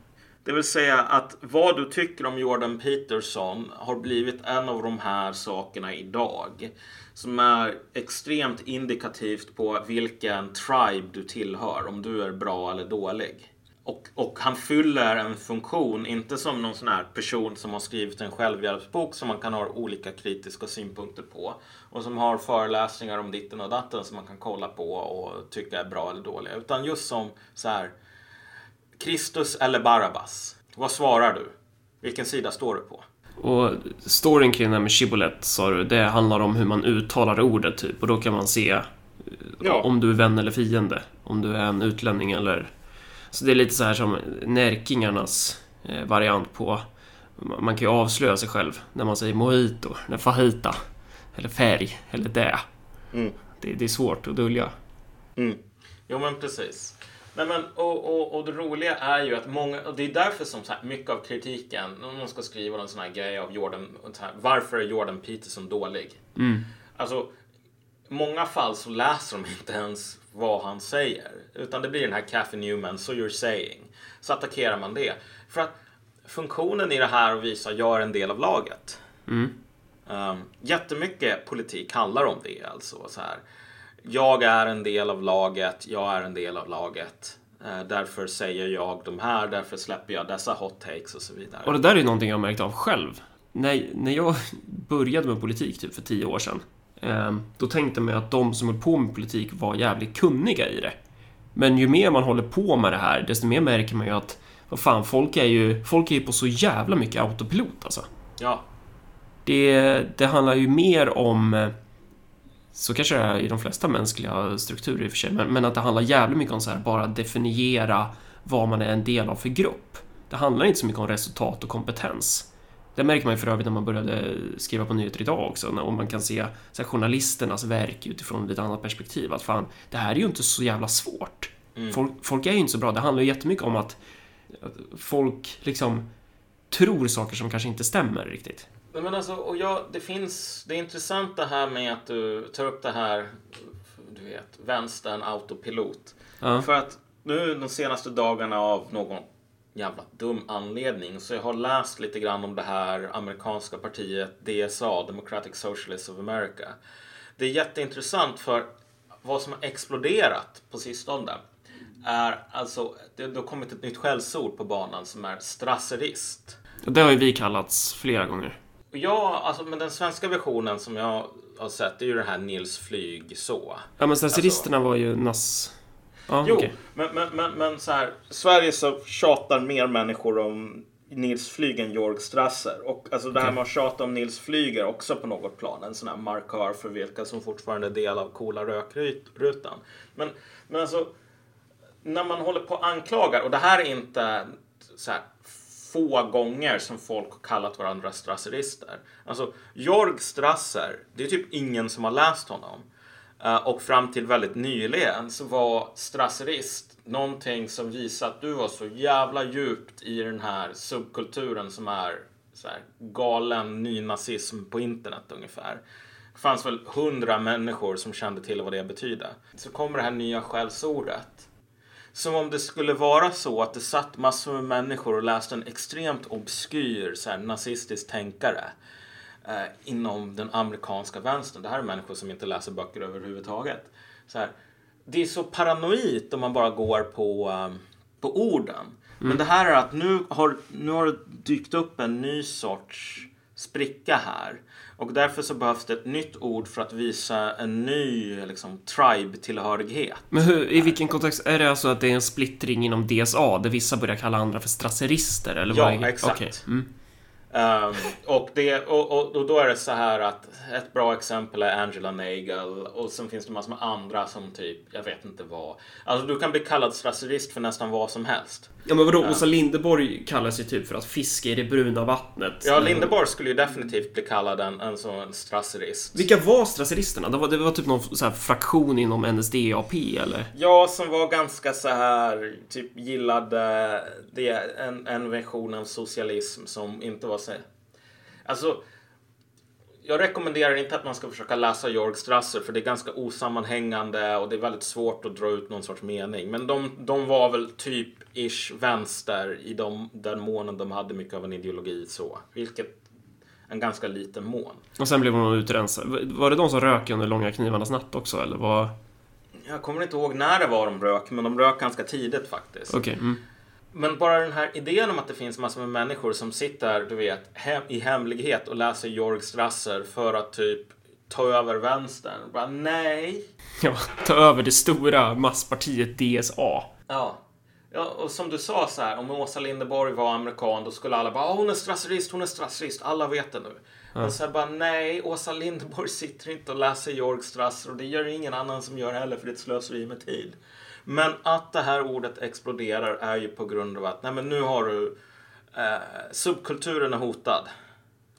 Det vill säga att vad du tycker om Jordan Peterson har blivit en av de här sakerna idag. Som är extremt indikativt på vilken tribe du tillhör. Om du är bra eller dålig. Och, och, han fyller en funktion, inte som någon sån här person som har skrivit en självhjälpsbok som man kan ha olika kritiska synpunkter på. Och som har föreläsningar om ditten och datten som man kan kolla på och tycka är bra eller dåliga. Utan just som så här Kristus eller Barabbas? Vad svarar du? Vilken sida står du på? Och storyn kring det här med shibboleth sa du, det handlar om hur man uttalar ordet typ. Och då kan man se ja. om du är vän eller fiende. Om du är en utlänning eller... Så det är lite så här som närkingarnas eh, variant på... Man kan ju avslöja sig själv när man säger mojito, eller fajita, eller färg, eller det. Mm. det. Det är svårt att dölja. Mm. Jo men precis. Nej, men, och, och, och det roliga är ju att många, och det är därför som så här, mycket av kritiken, om någon ska skriva en sån här grej av Jordan, här, varför är Jordan Peterson dålig? Mm. Alltså, många fall så läser de inte ens vad han säger, utan det blir den här Cathy Newman, so you're saying. Så attackerar man det. För att funktionen i det här att visa, jag är en del av laget. Mm. Um, jättemycket politik handlar om det alltså. Så här jag är en del av laget, jag är en del av laget. Eh, därför säger jag de här, därför släpper jag dessa hot takes och så vidare. Och det där är någonting jag märkt av själv. När, när jag började med politik typ för tio år sedan, då tänkte man att de som höll på med politik var jävligt kunniga i det. Men ju mer man håller på med det här, desto mer märker man ju att vad fan, folk är ju, folk är ju på så jävla mycket autopilot alltså. Ja. Det, det handlar ju mer om eh, så kanske det är i de flesta mänskliga strukturer i och för sig, men, men att det handlar jävligt mycket om så här, bara definiera vad man är en del av för grupp. Det handlar inte så mycket om resultat och kompetens. Det märker man ju för övrigt när man började skriva på nyheter idag också, och man kan se så här, journalisternas verk utifrån ett annat perspektiv. Att fan, det här är ju inte så jävla svårt. Mm. Folk, folk, är ju inte så bra. Det handlar ju jättemycket om att, att folk liksom tror saker som kanske inte stämmer riktigt. Men alltså, och jag, det finns, det är intressant det här med att du tar upp det här, du vet, vänstern autopilot. Ja. För att nu de senaste dagarna av någon jävla dum anledning så jag har läst lite grann om det här amerikanska partiet DSA, Democratic Socialists of America. Det är jätteintressant för vad som har exploderat på sistone är alltså, det har kommit ett nytt skällsord på banan som är strasserist. Det har ju vi kallats flera gånger. Ja, alltså men den svenska versionen som jag har sett det är ju den här Nils Flyg så. Ja, men statististerna alltså, var ju nass... Ja, jo, okay. men, men, men, men så här. Sverige så tjatar mer människor om Nils Flyg än Jorg Strasser. Och alltså det här med att tjata om Nils Flyg är också på något plan en sån här markör för vilka som fortfarande är del av coola rökrutan. Men, men alltså, när man håller på och anklagar, och det här är inte så här få gånger som folk har kallat varandra strasserister. Alltså, Jorg Strasser, det är typ ingen som har läst honom. Eh, och fram till väldigt nyligen så var strasserist någonting som visade att du var så jävla djupt i den här subkulturen som är så här, galen nynazism på internet ungefär. Det fanns väl hundra människor som kände till vad det betydde. Så kommer det här nya skällsordet som om det skulle vara så att det satt massor med människor och läste en extremt obskyr så här, nazistisk tänkare eh, inom den amerikanska vänstern. Det här är människor som inte läser böcker överhuvudtaget. Så här, det är så paranoid om man bara går på, um, på orden. Mm. Men det här är att nu har, nu har det dykt upp en ny sorts spricka här. Och därför så behövs det ett nytt ord för att visa en ny liksom, tribe-tillhörighet. Men hur, i vilken kontext? Är det alltså att det är en splittring inom DSA där vissa börjar kalla andra för strasserister? Eller ja, vad är... exakt. Okay. Mm. Um, och, det, och, och, och, då är det så här att ett bra exempel är Angela Nagel och sen finns det massor med andra som typ, jag vet inte vad. Alltså du kan bli kallad strasserist för nästan vad som helst. Ja men vadå, uh, Åsa Lindeborg kallas ju typ för att fiska i det bruna vattnet. Ja, Lindeborg skulle ju definitivt bli kallad en, en sån strasserist. Vilka var strasseristerna? Det var, det var typ någon så fraktion inom NSDAP eller? Ja, som var ganska så här, typ gillade det, en, en version av socialism som inte var så... Alltså jag rekommenderar inte att man ska försöka läsa Jorg Strasser för det är ganska osammanhängande och det är väldigt svårt att dra ut någon sorts mening. Men de, de var väl typ ish vänster i de, den månen de hade mycket av en ideologi så. Vilket en ganska liten mån. Och sen blev hon utrensad. Var det de som rök under Långa knivarnas natt också eller vad? Jag kommer inte ihåg när det var de rök, men de rök ganska tidigt faktiskt. Okej. Mm. Men bara den här idén om att det finns massor med människor som sitter, du vet, hem, i hemlighet och läser Jorg Strasser för att typ ta över vänstern. Bara nej. Ja, ta över det stora masspartiet DSA. Ja. Ja, och som du sa så här, om Åsa Linderborg var amerikan då skulle alla bara hon är strasserist, hon är strasserist, alla vet det nu. Och så här bara nej, Åsa Linderborg sitter inte och läser Jorg Strasser och det gör ingen annan som gör heller för det är ett slöseri med tid. Men att det här ordet exploderar är ju på grund av att nej men nu har du eh, subkulturen är hotad.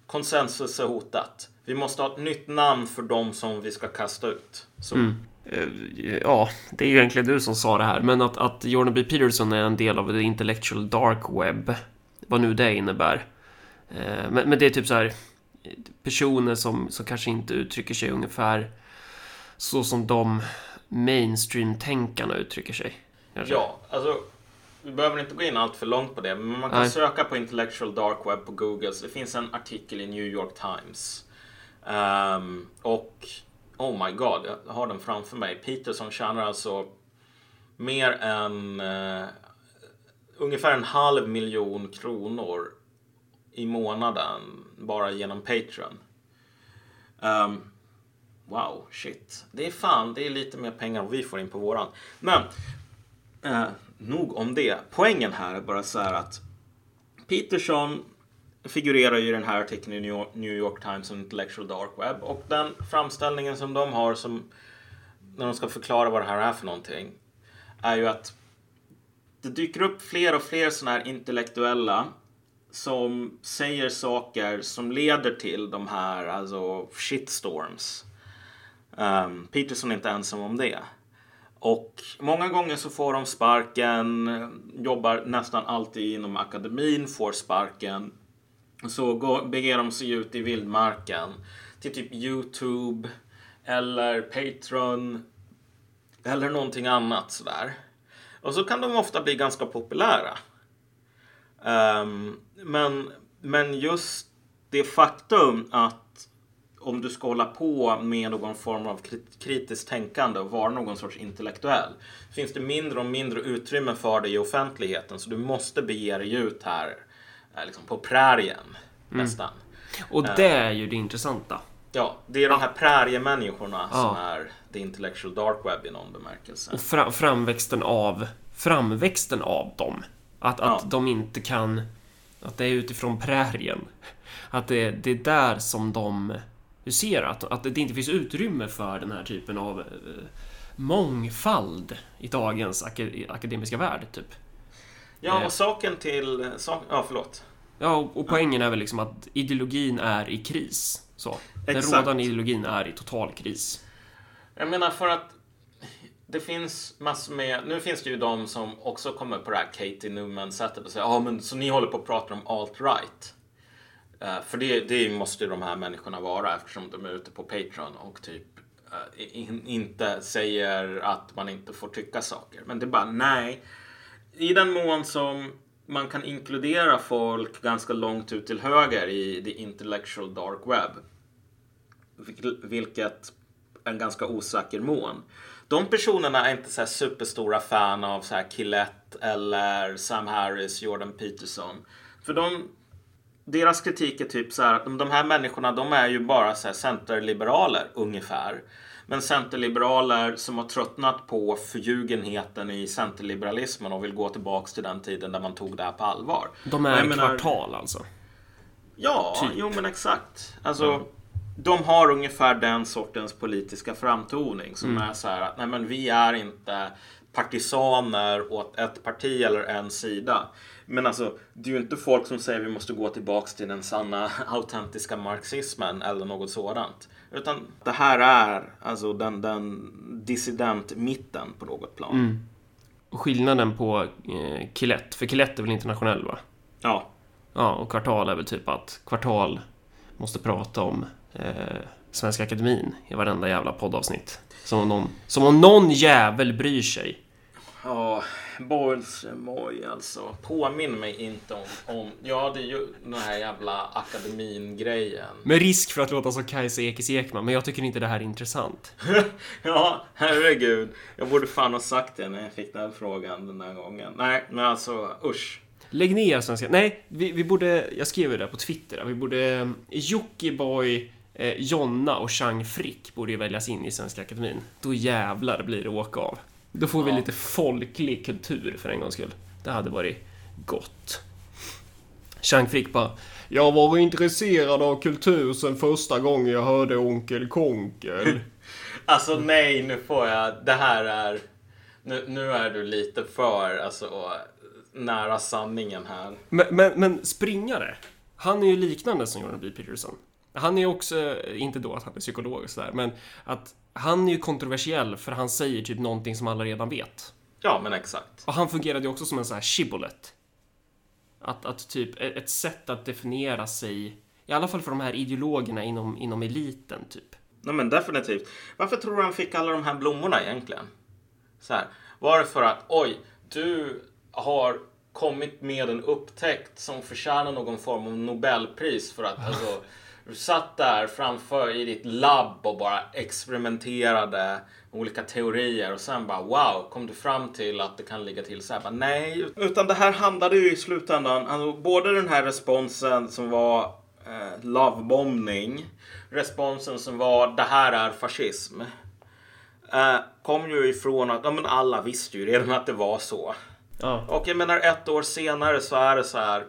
Konsensus är hotat. Vi måste ha ett nytt namn för dem som vi ska kasta ut. Så. Mm. Eh, ja, det är ju egentligen du som sa det här, men att, att Jordan B. Peterson är en del av the intellectual dark web, vad nu det innebär. Eh, men, men det är typ så här personer som, som kanske inte uttrycker sig ungefär så som de mainstream-tänkarna uttrycker sig. kanske. Ja, alltså vi behöver inte gå in allt för långt på det, men man kan Nej. söka på intellectual dark web på Google. Så det finns en artikel i New York Times. Ehm, och oh my god, jag har den framför mig. Peterson tjänar alltså mer än eh, ungefär en halv miljon kronor i månaden bara genom Patreon. Ehm, wow, shit. Det är fan, det är lite mer pengar än vi får in på våran. Men Eh, nog om det. Poängen här är bara så här att Peterson figurerar ju i den här artikeln i New York, New York Times om Intellectual Dark Web och den framställningen som de har som när de ska förklara vad det här är för någonting är ju att det dyker upp fler och fler sådana här intellektuella som säger saker som leder till de här alltså shitstorms. Um, Peterson är inte ensam om det. Och många gånger så får de sparken, jobbar nästan alltid inom akademin, får sparken. Så går, beger de sig ut i vildmarken till typ Youtube eller Patreon eller någonting annat sådär. Och så kan de ofta bli ganska populära. Um, men, men just det faktum att om du ska hålla på med någon form av krit- kritiskt tänkande och vara någon sorts intellektuell finns det mindre och mindre utrymme för det i offentligheten så du måste bege dig ut här eh, liksom på prärien nästan. Och det är ju det intressanta. Ja, det är de här präriemänniskorna Ja. som är the intellectual dark web i någon bemärkelse. Och fra, framväxten av framväxten av dem. Att, att Ja. de inte kan... Att det är utifrån prärien. Att det, det är där som de huserar. Att, att det inte finns utrymme för den här typen av eh, mångfald i dagens aka- akademiska värld, typ. Ja, Eh. och saken till... Sak, ja, förlåt. Ja, och, och poängen är väl liksom att ideologin är i kris. Så. Den Exakt. rådande ideologin är i total kris. Jag menar för att det finns massor med... Nu finns det ju de som också kommer på det här Katie Newman-sättet och säger ja men så ni håller på att prata om alt-right. Eh, för det, det måste ju de här människorna vara eftersom de är ute på Patreon och typ eh, in, inte säger att man inte får tycka saker. Men det är bara nej. I den mån som man kan inkludera folk ganska långt ut till höger i the intellectual dark web vilket är en ganska osäker mån. De personerna är inte så här superstora fan av så här Killett eller Sam Harris, Jordan Peterson. För de, deras kritik är typ så här att de- här människorna de är ju bara så här centerliberaler ungefär. Men centerliberaler som har tröttnat på förljugenheten i centerliberalismen och vill gå tillbaks till den tiden där man tog det här på allvar. De är menar- kvartal alltså. Ja, Typ. jo men exakt. Alltså, de har ungefär den sortens politiska framtoning som är så här att nej men vi är inte partisaner åt ett parti eller en sida. Men alltså, det är ju inte folk som säger vi måste gå tillbaks till den sanna autentiska marxismen eller något sådant. Utan det här är alltså den, den dissident-mitten på något plan. Och skillnaden på eh, Kilett, för Kilett är väl internationell va? Ja, Ja, och kvartal är väl typ att kvartal måste prata om eh, Svenska Akademin i varenda jävla poddavsnitt. Som om någon, som om någon jävel bryr sig. Ja, Bolsemoj alltså. Påminn mig inte om, om... Ja, det är ju den här jävla akademin-grejen. Med risk för att låta som Kajsa Ekis Ekman, men jag tycker inte det här är intressant. ja, herregud. Jag borde fan ha sagt det när jag fick den frågan den där gången. Nej, men alltså usch. Lägg ner Svenska... Nej, vi, vi borde... Jag skrev ju det på Twitter. Vi borde... eh, Jockiboi, eh, Jonna och Chang Frick borde ju väljas in i Svenska Akademin. Då jävlar blir det åka av. Då får vi Ja. lite folklig kultur för en gångs skull. Det hade varit gott. Chang Frick bara... Jag var intresserad av kultur sen första gången jag hörde Onkel Konkel. Alltså nej, nu får jag... Det här är... Nu, nu är du lite för alltså, nära sanningen här. Men, men, men springare, han är ju liknande som Jordan B. Peterson. Han är också, inte då att han är psykolog och sådär, men att han är ju kontroversiell för han säger typ någonting som alla redan vet. Ja, men exakt. Och han fungerade ju också som en sån här shibboleth. Att, att typ, ett ett sätt att definiera sig, i alla fall för de här ideologerna inom, inom eliten typ. Nej, men definitivt. Varför tror du han fick alla de här blommorna egentligen? Så här, var det för att oj, du har kommit med en upptäckt som förtjänar någon form av Nobelpris för att alltså, du satt där framför i ditt labb och bara experimenterade med olika teorier och sen bara wow, kom du fram till att det kan ligga till så här? Bara, nej, utan det här handlade ju i slutändan, alltså, både den här responsen som var eh, lovebombning, responsen som var det här är fascism. Eh, kom ju ifrån att ja, men alla visste ju redan att det var så. Ja. Och jag menar ett år senare så är det så här.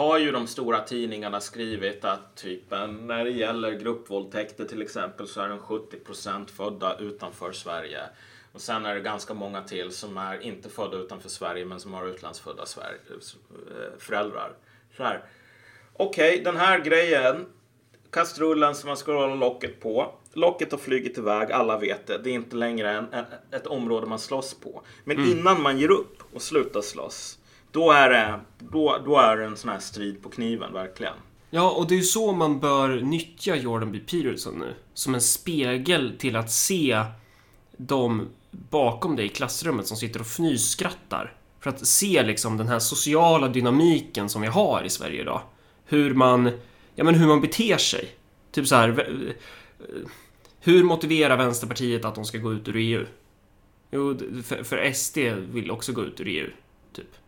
Har ju de stora tidningarna skrivit att typ eh, när det gäller gruppvåldtäkter till exempel så är den 70% födda utanför Sverige. Och sen är det ganska många till som är inte födda utanför Sverige men som har utlandsfödda Sverige, eh, föräldrar. Så här. Okej, den här grejen. Kastrullen som man ska hålla locket på. Locket har flugit iväg, alla vet det. Det är inte längre en, ett område man slåss på. Men innan man ger upp och slutar slåss. Då är det, då, då är det en sån här strid på kniven, verkligen. Ja, och det är ju så man bör nyttja Jordan B. Peterson nu. Som en spegel till att se de bakom dig i klassrummet som sitter och fnysskrattar. För att se liksom den här sociala dynamiken som vi har i Sverige idag. Hur man, ja men hur man beter sig. Typ så här. Hur motiverar Vänsterpartiet att de ska gå ut ur EU? Jo, för, för SD vill också gå ut ur EU. Typ.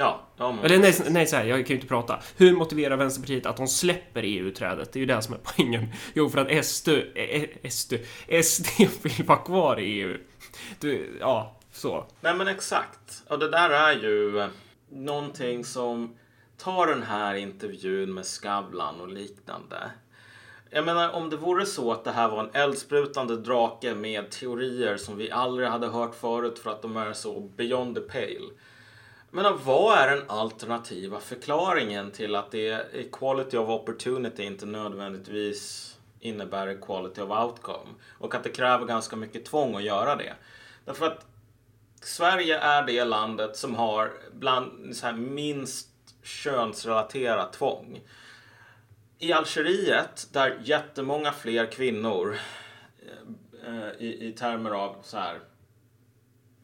Ja, ja men, Eller nej, nej så här, jag kan ju inte prata. Hur motiverar Vänsterpartiet att de släpper EU-trädet? Det är ju det som är poängen. Jo, för att SD, eh, SD, SD vill vara kvar i EU. Du, ja, så. Nej men exakt. Och det där är ju eh, någonting som tar den här intervjun med Skavlan och liknande. Jag menar om det vore så att det här var en eldsprutande drake med teorier som vi aldrig hade hört förut för att de är så beyond the pale. Men vad är den alternativa förklaringen till att det equality of opportunity inte nödvändigtvis innebär equality of outcome? Och att det kräver ganska mycket tvång att göra det. Därför att Sverige är det landet som har bland så här minst könsrelaterat tvång. I Algeriet, där jättemånga fler kvinnor eh, i, i termer av så här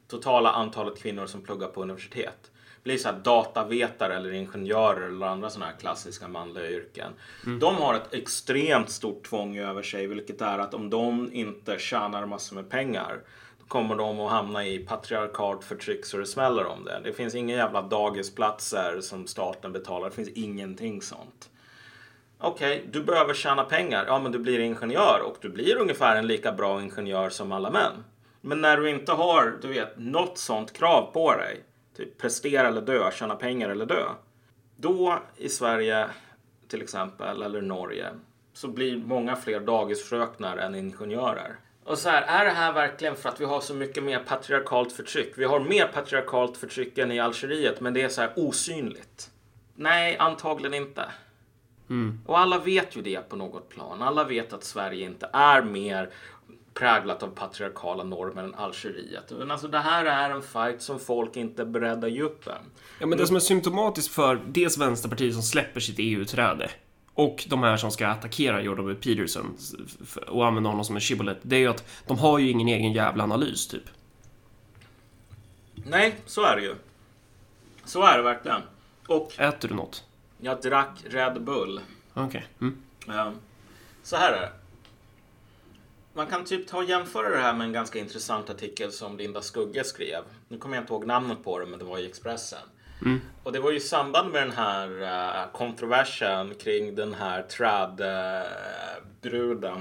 totala antalet kvinnor som pluggar på universitet blir så här datavetare eller ingenjörer eller andra sådana här klassiska manliga yrken. De har ett extremt stort tvång över sig, vilket är att om de inte tjänar massor med pengar då kommer de att hamna i patriarkalt förtryck så det smäller om det. Det finns inga jävla dagisplatser som staten betalar. Det finns ingenting sånt. Okej, du behöver tjäna pengar. Ja, men du blir ingenjör och du blir ungefär en lika bra ingenjör som alla män. Men när du inte har, du vet, något sånt krav på dig, typ prestera eller dö, tjäna pengar eller dö. Då i Sverige till exempel, eller Norge, så blir många fler dagisfröknar än ingenjörer. Och så här, är det här verkligen för att vi har så mycket mer patriarkalt förtryck? Vi har mer patriarkalt förtryck än i Algeriet, men det är så här osynligt. Nej, antagligen inte. Och alla vet ju det på något plan. Alla vet att Sverige inte är mer präglat av patriarkala normer än Algeriet. Men alltså det här är en fight som folk inte är beredda att ge upp än. Ja, men det som är symptomatiskt för dels Vänsterpartiet som släpper sitt EU-träde och de här som ska attackera Jordan B. Peterson och använda honom som en shibboleth, det är ju att de har ju ingen egen jävla analys, typ. Nej, så är det ju. Så är det verkligen. Och Äter du något? jag drack Red Bull. Okej. Mm. Ehm, Så här är det. Man kan typ ta och jämföra det här med en ganska intressant artikel som Linda Skugge skrev. Nu kommer jag inte ihåg namnet på det, men det var i Expressen. Mm. Och det var ju i samband med den här eh, kontroversen kring den här trad-bruden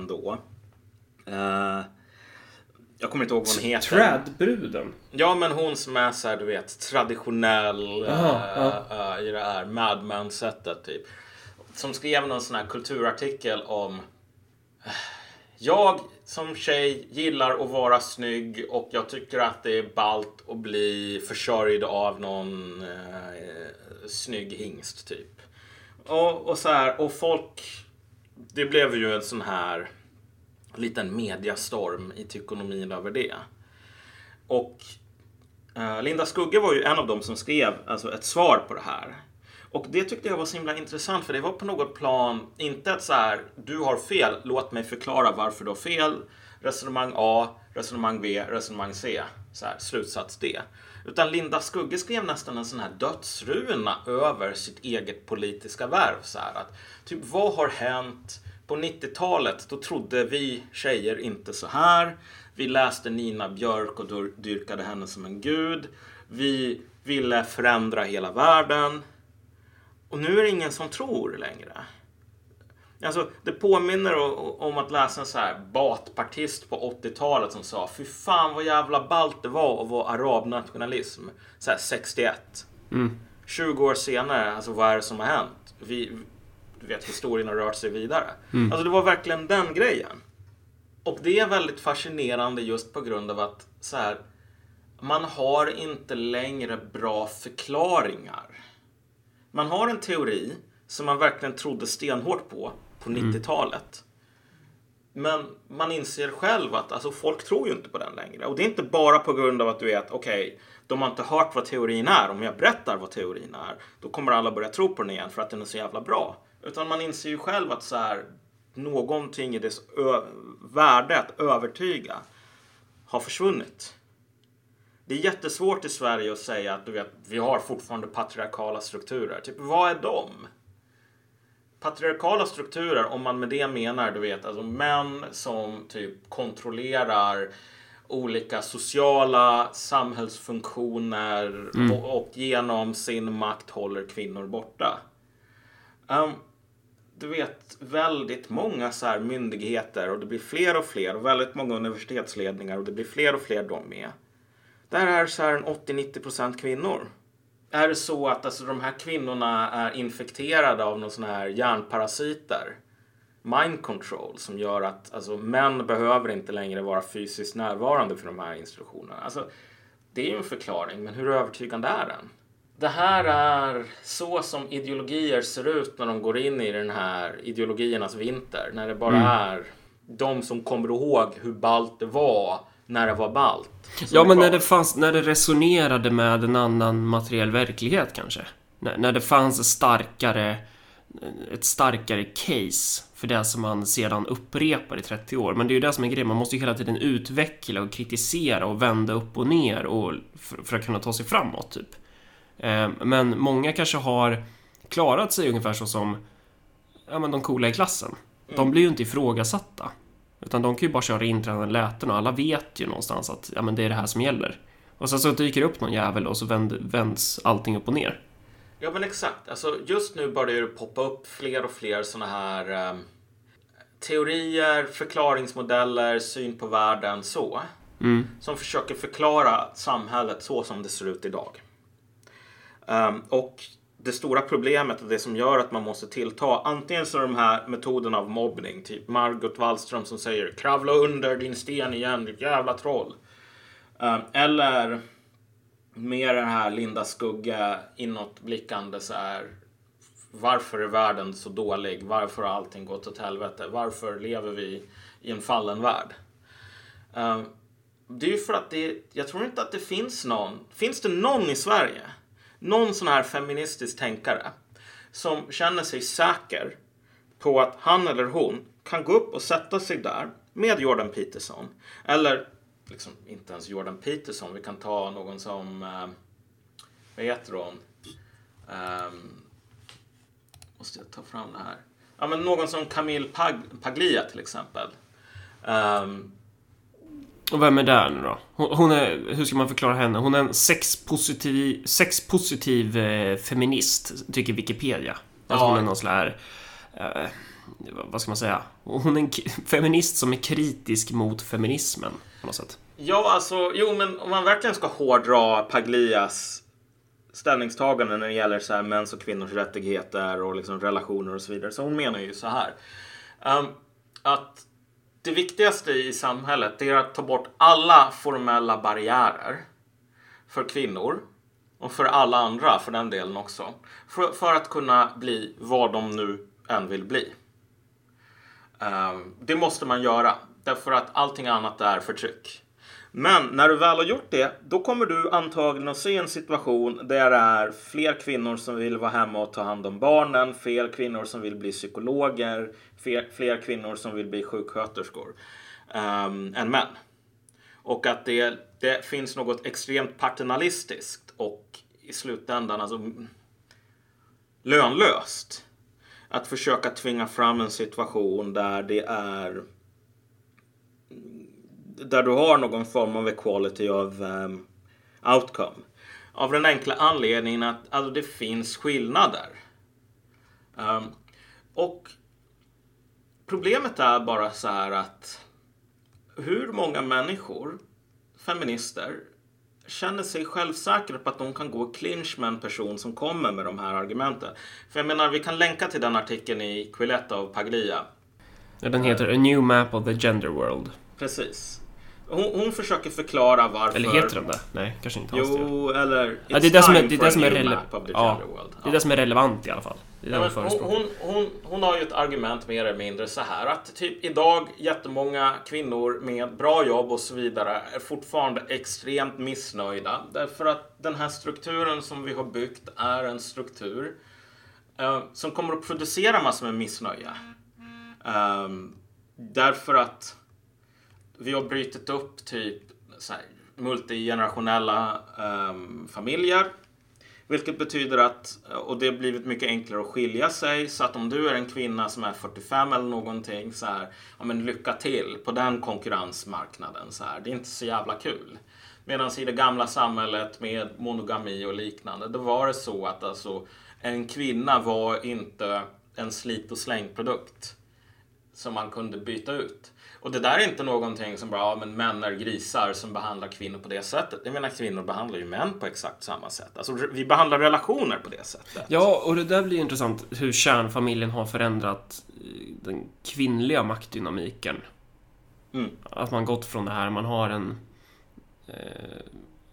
då. Eh, jag kommer inte ihåg vad hon heter. Tradbruden? Ja, men hon som är så här, du vet, traditionell Jaha, eh, eh, i det här Mad Men-sättet typ. Som skrev någon sån här kulturartikel om jag som tjej gillar att vara snygg och jag tycker att det är ballt att bli försörjd av någon eh, snygg hingst typ. Och, och så här, och folk, det blev ju en sån här liten mediastorm i tykonomin över det. Och eh, Linda Skugge var ju en av dem som skrev alltså, ett svar på det här. Och det tyckte jag var så himla intressant för det var på något plan inte att så här, du har fel, låt mig förklara varför du har fel. Resonemang A, resonemang B, resonemang C. Så här, slutsats D. Utan Linda Skugge skrev nästan en sån här dödsruna över sitt eget politiska värv. Så här, att, typ, vad har hänt? På 90-talet då trodde vi tjejer inte så här. Vi läste Nina Björk och dyrkade henne som en gud. Vi ville förändra hela världen. Och nu är det ingen som tror längre. Alltså, det påminner om att läsa en så här batpartist på 80-talet som sa Fy fan vad jävla ballt det var att vara arabnationalism. Så här 61. 20 år senare, alltså vad är det som har hänt? Vi, du vet, historien har rört sig vidare. Alltså det var verkligen den grejen. Och det är väldigt fascinerande just på grund av att så här, man har inte längre bra förklaringar. Man har en teori som man verkligen trodde stenhårt på på 90-talet. Men man inser själv att alltså, folk tror ju inte på den längre. Och det är inte bara på grund av att du vet, okej, de har inte hört vad teorin är. Om jag berättar vad teorin är, då kommer alla börja tro på den igen för att den är så jävla bra. Utan man inser ju själv att så här, någonting i dess värde att övertyga har försvunnit. Det är jättesvårt i Sverige att säga att du vet, vi har fortfarande patriarkala strukturer. Typ, vad är de? Patriarkala strukturer, om man med det menar, du vet, alltså män som typ kontrollerar olika sociala samhällsfunktioner och, och genom sin makt håller kvinnor borta. Ehm, du vet, väldigt många så här myndigheter och det blir fler och fler och väldigt många universitetsledningar och det blir fler och fler de med. Där är så här en 80-90% kvinnor. Är det så att alltså, de här kvinnorna är infekterade av någon sån här hjärnparasiter? Mind control som gör att alltså, män behöver inte längre vara fysiskt närvarande för de här institutionerna. Alltså, det är ju en förklaring, men hur övertygande är den? Det här är så som ideologier ser ut när de går in i den här ideologiernas vinter. När det bara är de som kommer ihåg hur ballt det var när det var ballt. Ja, men när det, fanns, när det resonerade med en annan materiell verklighet kanske. När, när det fanns ett starkare, ett starkare case för det som man sedan upprepar i 30 år. Men det är ju det som är grejen, man måste ju hela tiden utveckla och kritisera och vända upp och ner och för, för att kunna ta sig framåt, typ. Eh, Men många kanske har klarat sig ungefär så som ja, men de coola i klassen. De blir ju inte ifrågasatta. Utan de kan ju bara köra intränade läten och alla vet ju någonstans att ja, men det är det här som gäller. Och sen så dyker det upp någon jävel och så vänd, vänds allting upp och ner. Ja men exakt. Alltså, just nu börjar det poppa upp fler och fler såna här ehm, teorier, förklaringsmodeller, syn på världen så. Som försöker förklara samhället så som det ser ut idag. Ehm, och det stora problemet och det som gör att man måste tillta antingen så är de här metoderna av mobbning, typ Margot Wallström som säger kravla under din sten igen, ditt jävla troll. Eh, eller mer den här Linda Skugge inåtblickande så här. Varför är världen så dålig? Varför har allting gått åt helvete? Varför lever vi i en fallen värld? Eh, det är ju för att det, jag tror inte att det finns någon, finns det någon i Sverige, någon sån här feministisk tänkare som känner sig säker på att han eller hon kan gå upp och sätta sig där med Jordan Peterson. Eller liksom inte ens Jordan Peterson. Vi kan ta någon som, eh, vad heter hon? Um, måste jag ta fram det här? Ja, men någon som Camille Pag Paglia till exempel. Um, och vem är där nu då? Hon, hon, är, hur ska man förklara henne? Hon är en sexpositiv, sexpositiv eh, feminist, tycker Wikipedia. Alltså ja. hon är någon sån här... Eh, vad ska man säga? Hon är en feminist som är kritisk mot feminismen på något sätt. Ja, alltså, jo, men om man verkligen ska hårdra Paglias ställningstagande när det gäller så här mäns och kvinnors rättigheter och liksom relationer och så vidare. Så hon menar ju så här. Um, att det viktigaste i samhället är att ta bort alla formella barriärer för kvinnor och för alla andra för den delen också. För, för att kunna bli vad de nu än vill bli. Um, det måste man göra därför att allting annat är förtryck. Men när du väl har gjort det, då kommer du antagligen att se en situation där det är fler kvinnor som vill vara hemma och ta hand om barnen, fler kvinnor som vill bli psykologer, fler, fler kvinnor som vill bli sjuksköterskor um, än män. Och att det, det finns något extremt paternalistiskt och i slutändan alltså mm, lönlöst att försöka tvinga fram en situation där det är där du har någon form av equality of um, outcome. Av den enkla anledningen att alltså, det finns skillnader. Um, och problemet är bara så här att hur många människor, feminister, känner sig självsäkra på att de kan gå clinch med en person som kommer med de här argumenten. För jag menar, vi kan länka till den artikeln i Quilletta av Paglia. den heter A New Map of the Gender World. Precis. Hon, hon, försöker förklara varför... Eller heter den det? Nej, kanske inte alls Jo, det. eller... Ja, det är det som är, det är det som är rele- ja, Det är det som är relevant i alla fall. Ja, hon, hon, hon, hon, har ju ett argument mer eller mindre så här att typ idag jättemånga kvinnor med bra jobb och så vidare är fortfarande extremt missnöjda. Därför att den här strukturen som vi har byggt är en struktur eh, som kommer att producera massor med missnöje. Um, därför att vi har brutit upp typ så här, multigenerationella um, familjer. Vilket betyder att, och det har blivit mycket enklare att skilja sig. Så att om du är en kvinna som är 45 eller någonting så här, ja men lycka till på den konkurrensmarknaden så här. Det är inte så jävla kul. Medan i det gamla samhället med monogami och liknande, då var det så att alltså en kvinna var inte en slit och slängprodukt som man kunde byta ut. Och det där är inte någonting som bara, ja men män är grisar som behandlar kvinnor på det sättet. Jag menar kvinnor behandlar ju män på exakt samma sätt. Alltså vi behandlar relationer på det sättet. Ja, och det där blir intressant hur kärnfamiljen har förändrat eh, den kvinnliga maktdynamiken. Mm. Att man gått från det här, man har en eh,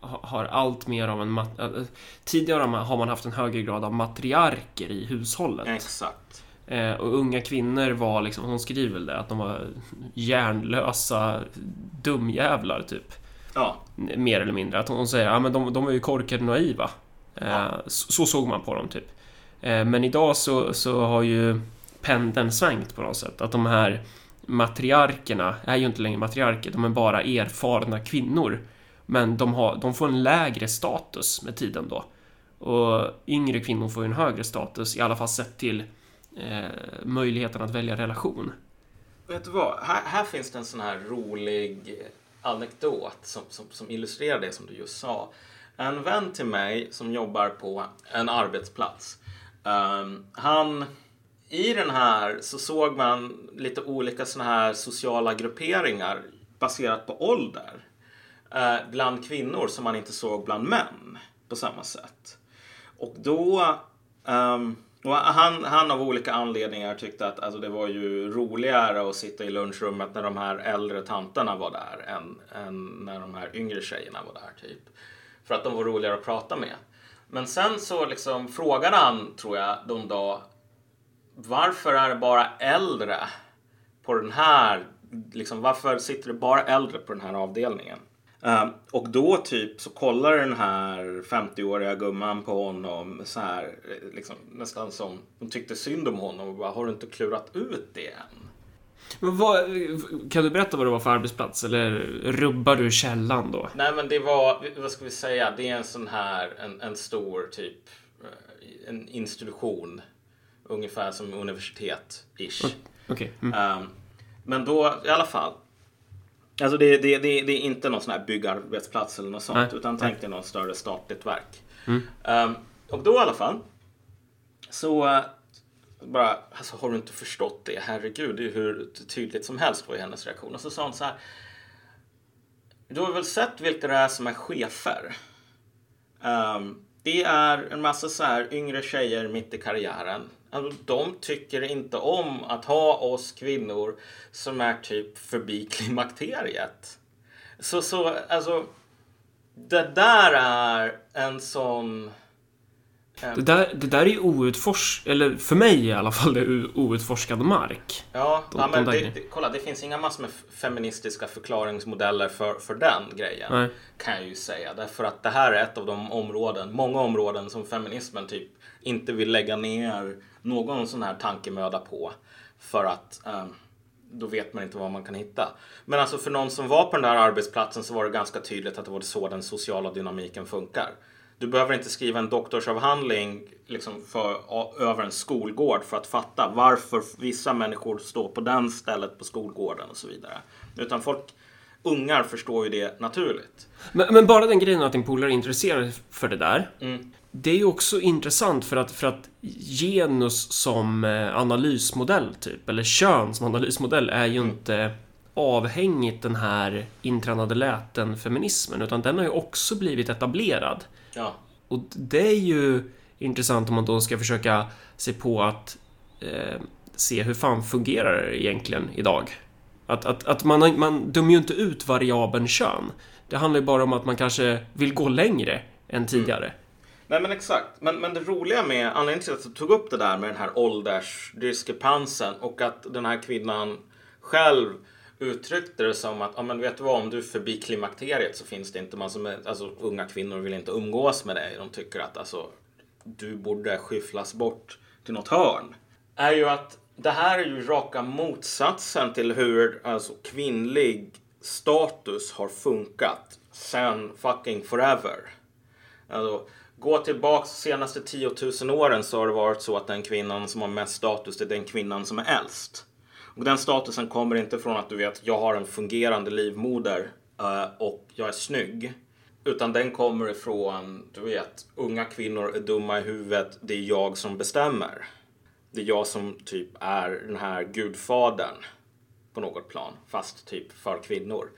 har allt mer av en... Eh, tidigare har man haft en högre grad av matriarker i hushållet. Exakt. Eh, och unga kvinnor var liksom, hon skriver väl det, att de var hjärnlösa dumjävlar typ. Ja. Mer eller mindre. Att hon säger, ja men de, de är ju korkade naiva. Eh, ja. så, så, såg man på dem typ. Eh, men idag så, så har ju pendeln svängt på något sätt. Att de här matriarkerna är ju inte längre matriarker, de är bara erfarna kvinnor. Men de, har, de får en lägre status med tiden då. Och yngre kvinnor får ju en högre status, i alla fall sett till eh, möjligheten att välja relation. Vet du vad? Här, här, finns det en sån här rolig anekdot som, som, som illustrerar det som du just sa. En vän till mig som jobbar på en arbetsplats. Um, han, I den här så såg man lite olika såna här sociala grupperingar baserat på ålder. Uh, bland kvinnor som man inte såg bland män på samma sätt. Och då um, och han, han av olika anledningar tyckte att alltså, det var ju roligare att sitta i lunchrummet när de här äldre tanterna var där än, än när de här yngre tjejerna var där. typ. För att de var roligare att prata med. Men sen så liksom frågade han, tror jag, de då varför är det bara äldre på den här, liksom varför sitter det bara äldre på den här avdelningen? Um, och då typ så kollar den här 50-åriga gumman på honom så här eh, liksom, nästan som hon tyckte synd om honom och bara har du inte klurat ut det än? Men vad, kan du berätta vad det var för arbetsplats? Eller rubbar du källan då? Nej men det var, vad ska vi säga, det är en sån här, en, en stor typ, eh, en institution. Ungefär som universitet-ish. Okej. Mm. Um, men då, i alla fall. Alltså det, det, det, det är inte någon sån här byggarbetsplats eller något sånt. Nej, Utan tänk dig något större statligt verk. Mm. Um, och då i alla fall. Så uh, bara, alltså har du inte förstått det? Herregud, det är ju hur tydligt som helst var hennes reaktion. Och så sa hon så här. Du har väl sett vilka det är som är chefer? Ehm, det är en massa så här yngre tjejer mitt i karriären. Alltså, de tycker inte om att ha oss kvinnor som är typ förbi klimakteriet. Så, så alltså. Det där är en sån... Det där, det där är ju outforsk... Eller för mig i alla fall, det är outforskad mark. Ja, De- ja men de det, det, kolla det finns inga massor med feministiska förklaringsmodeller för, för den grejen. Nej. Kan jag ju säga. Därför att det här är ett av de områden, många områden som feminismen typ inte vill lägga ner någon sån här tankemöda på. För att ehm, då vet man inte vad man kan hitta. Men alltså för någon som var på den där arbetsplatsen så var det ganska tydligt att det var så den sociala dynamiken funkar. Du behöver inte skriva en doktorsavhandling liksom för, över en skolgård för att fatta varför vissa människor står på den stället på skolgården och så vidare. Utan folk, ungar förstår ju det naturligt. Men, men bara den grejen att din polare är intresserad för det där. Mm. Det är ju också intressant för att, för att genus som eh, analysmodell typ, eller kön som analysmodell är ju inte avhängigt den här intränade läten-feminismen, utan den har ju också blivit etablerad. Ja, Och det är ju intressant om man då ska försöka se på att eh, se hur fan fungerar det egentligen idag. Att, att, att man, man dömer ju inte ut variabeln kön. Det handlar ju bara om att man kanske vill gå längre än tidigare. Nej men exakt. Men, men det roliga med anledningen till att jag tog upp det där med den här åldersdiskrepansen och att den här kvinnan själv uttryckte det som att, ja men vet du vad, om du är förbi klimakteriet så finns det inte massor med, alltså unga kvinnor vill inte umgås med dig. De tycker att alltså, du borde skyfflas bort till något hörn. Är ju att det här är ju raka motsatsen till hur alltså, kvinnlig status har funkat sen fucking forever. Alltså, gå tillbaks de senaste 10 000 åren så har det varit så att den kvinnan som har mest status är den kvinnan som är äldst. Och den statusen kommer inte från att du vet, jag har en fungerande livmoder eh, och jag är snygg. Utan den kommer ifrån, du vet, unga kvinnor är dumma i huvudet, det är jag som bestämmer. Det är jag som typ är den här gudfadern på något plan, fast typ för kvinnor.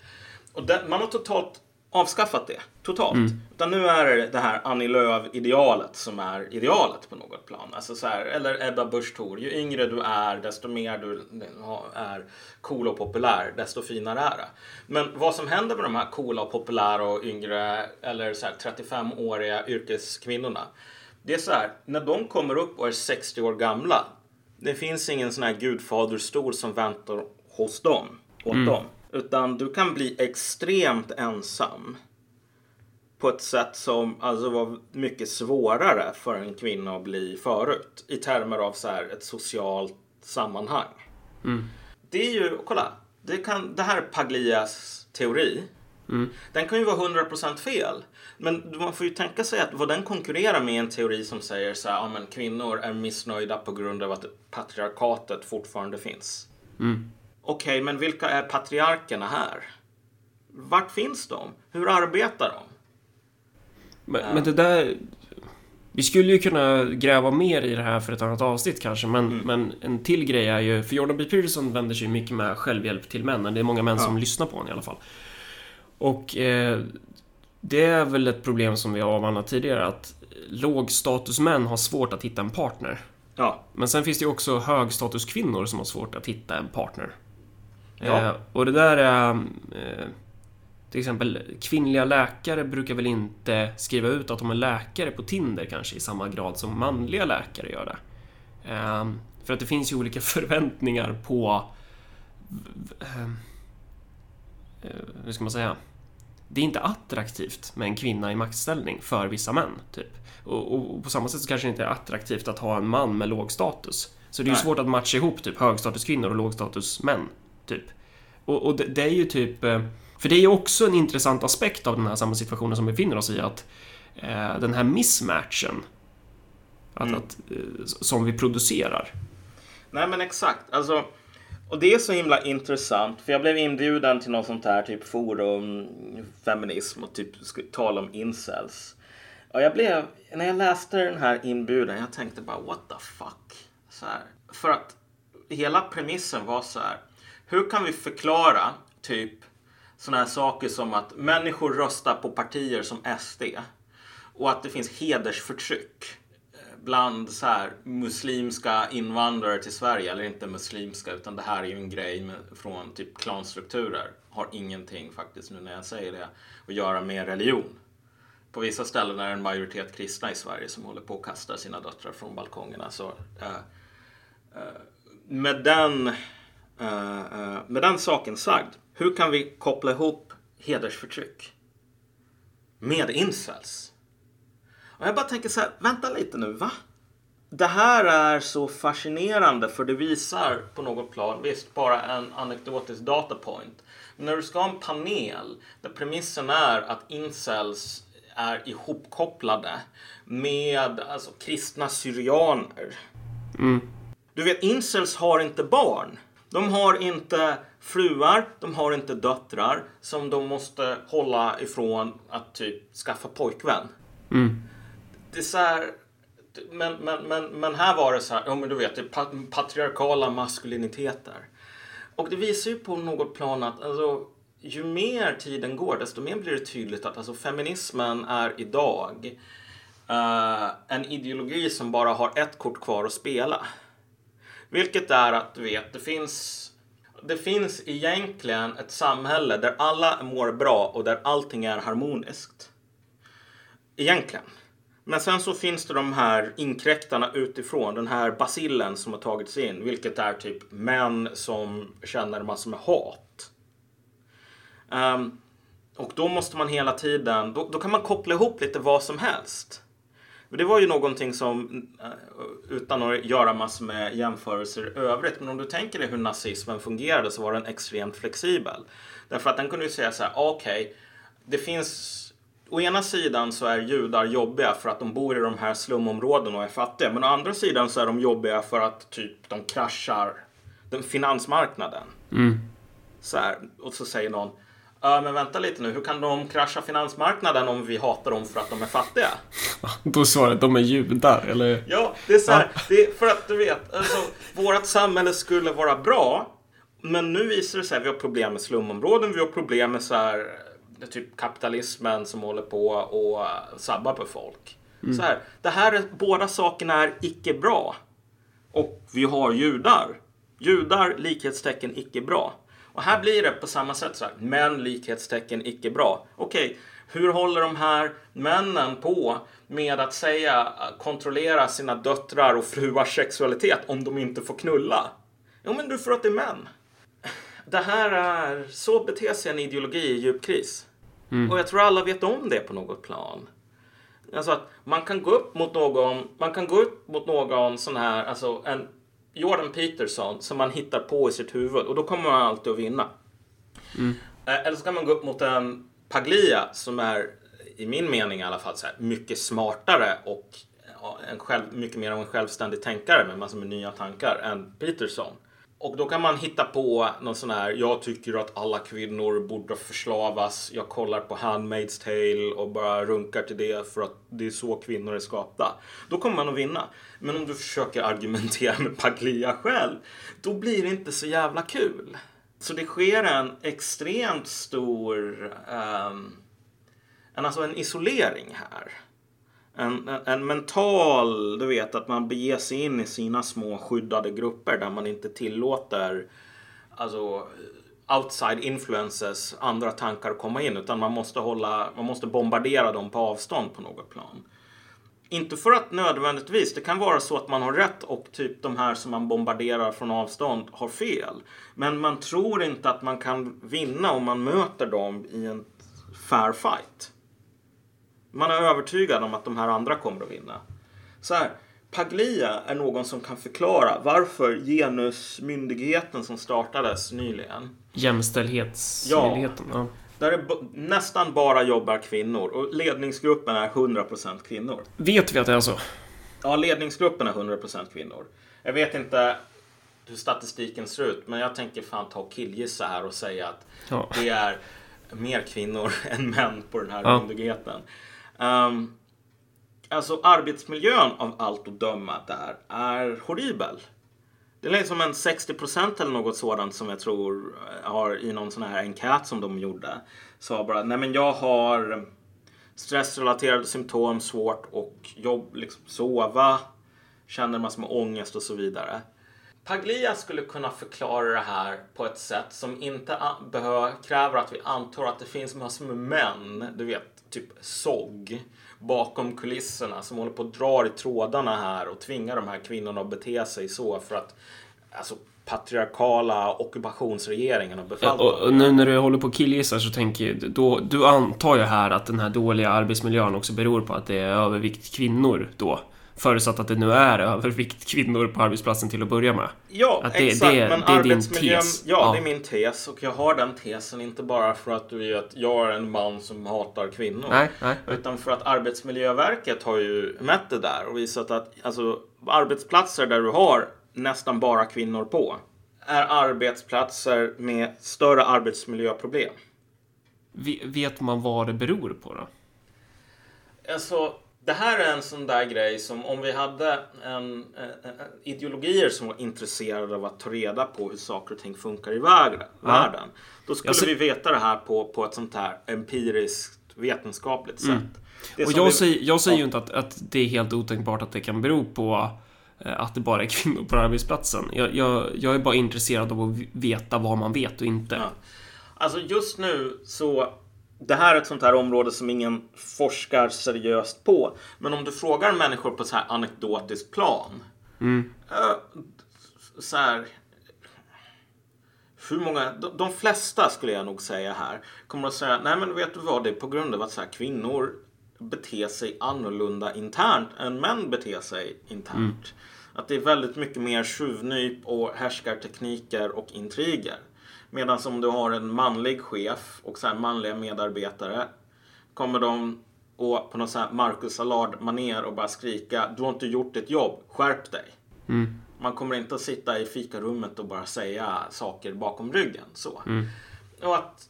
Och den, man har totalt avskaffat det. Totalt. Utan nu är det det här Annie Lööf-idealet som är idealet på något plan. Alltså så här, eller Ebba Busch Thor. Ju yngre du är, desto mer du är cool och populär, desto finare är det. Men vad som händer med de här coola och populära och yngre, eller så här 35-åriga yrkeskvinnorna. Det är så här, när de kommer upp och är 60 år gamla. Det finns ingen sån här gudfaderstol som väntar hos dem, åt dem. Utan du kan bli extremt ensam. På ett sätt som alltså var mycket svårare för en kvinna att bli förut. I termer av så här, ett socialt sammanhang. Det är ju, kolla. Det, kan, det här är Paglias teori. Den kan ju vara 100% fel. Men man får ju tänka sig att vad den konkurrerar med är en teori som säger så här, ja men kvinnor är missnöjda på grund av att patriarkatet fortfarande finns. Okej, men vilka är patriarkerna här? Vart finns de? Hur arbetar de? Men, men det där... Vi skulle ju kunna gräva mer i det här för ett annat avsnitt kanske, men, men en till grej är ju... För Jordan B. Peterson vänder sig mycket med självhjälp till männen. Det är många män som lyssnar på honom i alla fall. Och eh, det är väl ett problem som vi har avhandlat tidigare, att lågstatusmän har svårt att hitta en partner. Ja, Men sen finns det ju också högstatuskvinnor som har svårt att hitta en partner. Ja. Eh, och det där är... Eh, till exempel kvinnliga läkare brukar väl inte skriva ut att de är läkare på Tinder kanske i samma grad som manliga läkare gör det. Eh, för att det finns ju olika förväntningar på... Eh, eh, hur ska man säga? det är inte attraktivt med en kvinna i maktställning för vissa män. Typ. Och, och, och på samma sätt så kanske det inte är attraktivt att ha en man med låg status. Så det är ju svårt att matcha ihop typ högstatuskvinnor och lågstatusmän. Typ. Och, och det, det är ju typ... För det är ju också en intressant aspekt av den här samhällssituationen som vi befinner oss i att eh, den här mismatchen att, Mm. att, eh, som vi producerar. Nej men exakt. Alltså, och det är så himla intressant. För jag blev inbjuden till något sånt här typ forum, feminism och typ tala om incels. Och jag blev, när jag läste den här inbjudan, jag tänkte bara what the fuck. Så här. För att hela premissen var så här. Hur kan vi förklara typ sådana här saker som att människor röstar på partier som SD och att det finns hedersförtryck eh, bland så här muslimska invandrare till Sverige, eller inte muslimska utan det här är ju en grej med, från typ klanstrukturer. Har ingenting faktiskt nu när jag säger det att göra med religion. På vissa ställen är det en majoritet kristna i Sverige som håller på att kasta sina döttrar från balkongerna. Så, äh, äh, med, den, äh, med den saken sagd, hur kan vi koppla ihop hedersförtryck med incels? Och jag bara tänker så här, vänta lite nu, va? Det här är så fascinerande för det visar på något plan, visst bara en anekdotisk datapoint. Men när du ska ha en panel där premissen är att incels är ihopkopplade med alltså, kristna syrianer. Du vet, incels har inte barn. De har inte fruar, de har inte döttrar som de måste hålla ifrån att typ skaffa pojkvän. Det är så här, men, men, men, men här var det så här, ja men du vet, det patriarkala maskuliniteter. Och det visar ju på något plan att alltså, ju mer tiden går desto mer blir det tydligt att alltså, feminismen är idag eh, en ideologi som bara har ett kort kvar att spela. Vilket är att du vet, det finns det finns egentligen ett samhälle där alla mår bra och där allting är harmoniskt. Egentligen. Men sen så finns det de här inkräktarna utifrån, den här basillen som har tagits in, vilket är typ män som känner massor med hat. Um, och då måste man hela tiden, då, då kan man koppla ihop lite vad som helst. Men Det var ju någonting som, eh, utan att göra massor med jämförelser i övrigt, men om du tänker dig hur nazismen fungerade så var den extremt flexibel. Därför att den kunde ju säga så här, okej, det finns Å ena sidan så är judar jobbiga för att de bor i de här slumområdena och är fattiga. Men å andra sidan så är de jobbiga för att typ de kraschar den finansmarknaden. Så här, och så säger någon, ja men vänta lite nu, hur kan de krascha finansmarknaden om vi hatar dem för att de är fattiga? Då är svaret, de är judar, eller? Ja, det är så här, det är för att du vet, alltså, vårt samhälle skulle vara bra. Men nu visar det sig att vi har problem med slumområden, vi har problem med så här, typ kapitalismen som håller på och sabbar på folk. Så här, det här är, båda sakerna är icke bra. Och vi har judar. Judar, likhetstecken, icke bra. Och här blir det på samma sätt så här, män, likhetstecken, icke bra. Okej, hur håller de här männen på med att säga, kontrollera sina döttrar och fruars sexualitet om de inte får knulla? Jo, men du för att det är män. Det här är, så beter sig en ideologi i djup kris. Och jag tror alla vet om det på något plan. Alltså att man kan gå upp mot någon, man kan gå upp mot någon sån här, alltså en Jordan Peterson som man hittar på i sitt huvud och då kommer man alltid att vinna. Eh, Eller så kan man gå upp mot en Paglia som är, i min mening i alla fall, så här, mycket smartare och en själv, mycket mer av en självständig tänkare med massor med nya tankar än Peterson. Och då kan man hitta på någon sån här, jag tycker att alla kvinnor borde förslavas, jag kollar på Handmaid's Tale och bara runkar till det för att det är så kvinnor är skapta. Då kommer man att vinna. Men om du försöker argumentera med Paglia själv, då blir det inte så jävla kul. Så det sker en extremt stor um, en, alltså en isolering här. En, en, en mental, du vet att man beger sig in i sina små skyddade grupper där man inte tillåter alltså, outside influences, andra tankar att komma in utan man måste, hålla, man måste bombardera dem på avstånd på något plan. Inte för att nödvändigtvis, det kan vara så att man har rätt och typ de här som man bombarderar från avstånd har fel. Men man tror inte att man kan vinna om man möter dem i en fair fight. Man är övertygad om att de här andra kommer att vinna. Så här, Paglia är någon som kan förklara varför genusmyndigheten som startades nyligen Jämställdhetsmyndigheten. Ja. där det nästan bara jobbar kvinnor och ledningsgruppen är 100% kvinnor. Vet vi att det är så? Ja, ledningsgruppen är 100% kvinnor. Jag vet inte hur statistiken ser ut, men jag tänker fan ta och killgissa här och säga att Ja. det är mer kvinnor än män på den här Ja. myndigheten. Um, alltså arbetsmiljön av allt att döma där är horribel. Det är liksom en 60% eller något sådant som jag tror eh, har i någon sån här enkät som de gjorde. Sa bara, nej men jag har stressrelaterade symptom, svårt och jobb, liksom, sova, känner massor med ångest och så vidare. Paglia skulle kunna förklara det här på ett sätt som inte kräver att vi antar att det finns massor med män, du vet, typ SOG, bakom kulisserna som håller på att dra i trådarna här och tvingar de här kvinnorna att bete sig så för att alltså, patriarkala ockupationsregeringen har Ja, befallt och, dem. och nu när du håller på och killgissar så tänker jag, då, du antar ju här att den här dåliga arbetsmiljön också beror på att det är övervikt kvinnor då. Förutsatt att det nu är övervikt kvinnor på arbetsplatsen till att börja med. Ja, Att det- exakt. det- men det är din tes. Ja, Ja. det är min tes. Och jag har den tesen inte bara för att du vet, jag är en man som hatar kvinnor. Nej, nej. Utan för att Arbetsmiljöverket har ju mätt det där och visat att alltså, arbetsplatser där du har nästan bara kvinnor på är arbetsplatser med större arbetsmiljöproblem. Vet man vad det beror på då? Alltså, det här är en sån där grej som om vi hade en, eh, eh, ideologier som var intresserade av att ta reda på hur saker och ting funkar i världen. världen då skulle ser- vi veta det här på, på ett sånt här empiriskt vetenskapligt sätt. Mm. Och som jag vi- säger, jag säger Ja. ju inte att, att det är helt otänkbart att det kan bero på eh, att det bara är kvinnor på arbetsplatsen. Jag, jag, jag är bara intresserad av att veta vad man vet och inte. Ja. Alltså just nu så det här är ett sånt här område som ingen forskar seriöst på. Men om du frågar människor på så här anekdotiskt plan. eh, så här. Hur många, de, de flesta skulle jag nog säga här kommer att säga nej men vet du vad det är på grund av att så här, kvinnor beter sig annorlunda internt än män beter sig internt. Att det är väldigt mycket mer tjuvnyp och härskartekniker och intriger. Medan om du har en manlig chef och så manliga medarbetare kommer de och på något så här Marcus Allard maner och bara skrika du har inte gjort ditt jobb, skärp dig. Man kommer inte att sitta i fikarummet och bara säga saker bakom ryggen. Så. Och att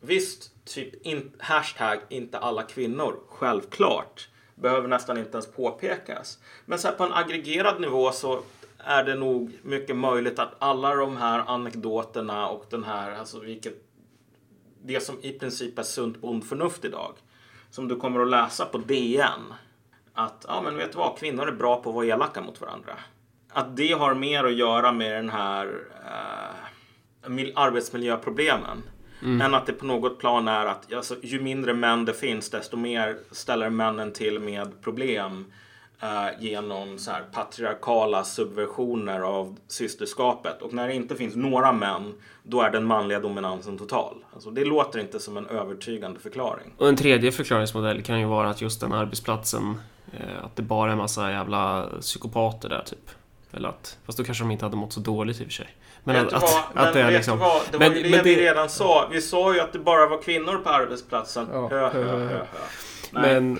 visst, typ in, hashtag inte alla kvinnor, självklart. Behöver nästan inte ens påpekas. Men så på en aggregerad nivå så är det nog mycket möjligt att alla de här anekdoterna och den här, alltså vilket, det som i princip är sunt bondförnuft idag. Som du kommer att läsa på DN. Att, ja men vet du vad, kvinnor är bra på att vara elaka mot varandra. Att det har mer att göra med den här eh, mil- arbetsmiljöproblemen. Än att det på något plan är att alltså, ju mindre män det finns desto mer ställer männen till med problem genom så här, patriarkala subversioner av systerskapet. Och när det inte finns några män då är den manliga dominansen total. Alltså, det låter inte som en övertygande förklaring. Och en tredje förklaringsmodell kan ju vara att just den arbetsplatsen, eh, att det bara är en massa jävla psykopater där typ. Eller att, fast då kanske de inte hade mått så dåligt i och för sig. Men att, att, vad? att Men det är liksom... vad? Det Men- var ju det men vi det- redan sa. Vi sa ju att det bara var kvinnor på arbetsplatsen. Ja, Hö, hö, hö, hö. Men,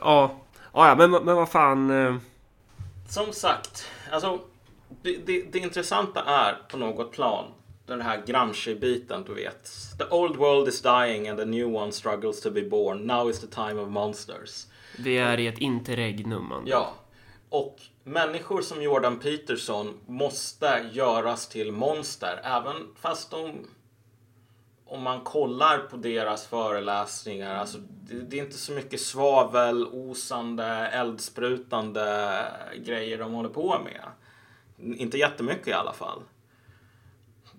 ja. Ja, ja, men, men vad fan. eh, Som sagt, alltså, det, det, det intressanta är på något plan den här Gramsci-biten, du vet. The old world is dying and the new one struggles to be born. Now is the time of monsters. Vi är i ett interregnum. Ja. Och människor som Jordan Peterson måste göras till monster. Även fast de... Om man kollar på deras föreläsningar, alltså det, det är inte så mycket svavel, osande, eldsprutande grejer de håller på med. Inte jättemycket i alla fall.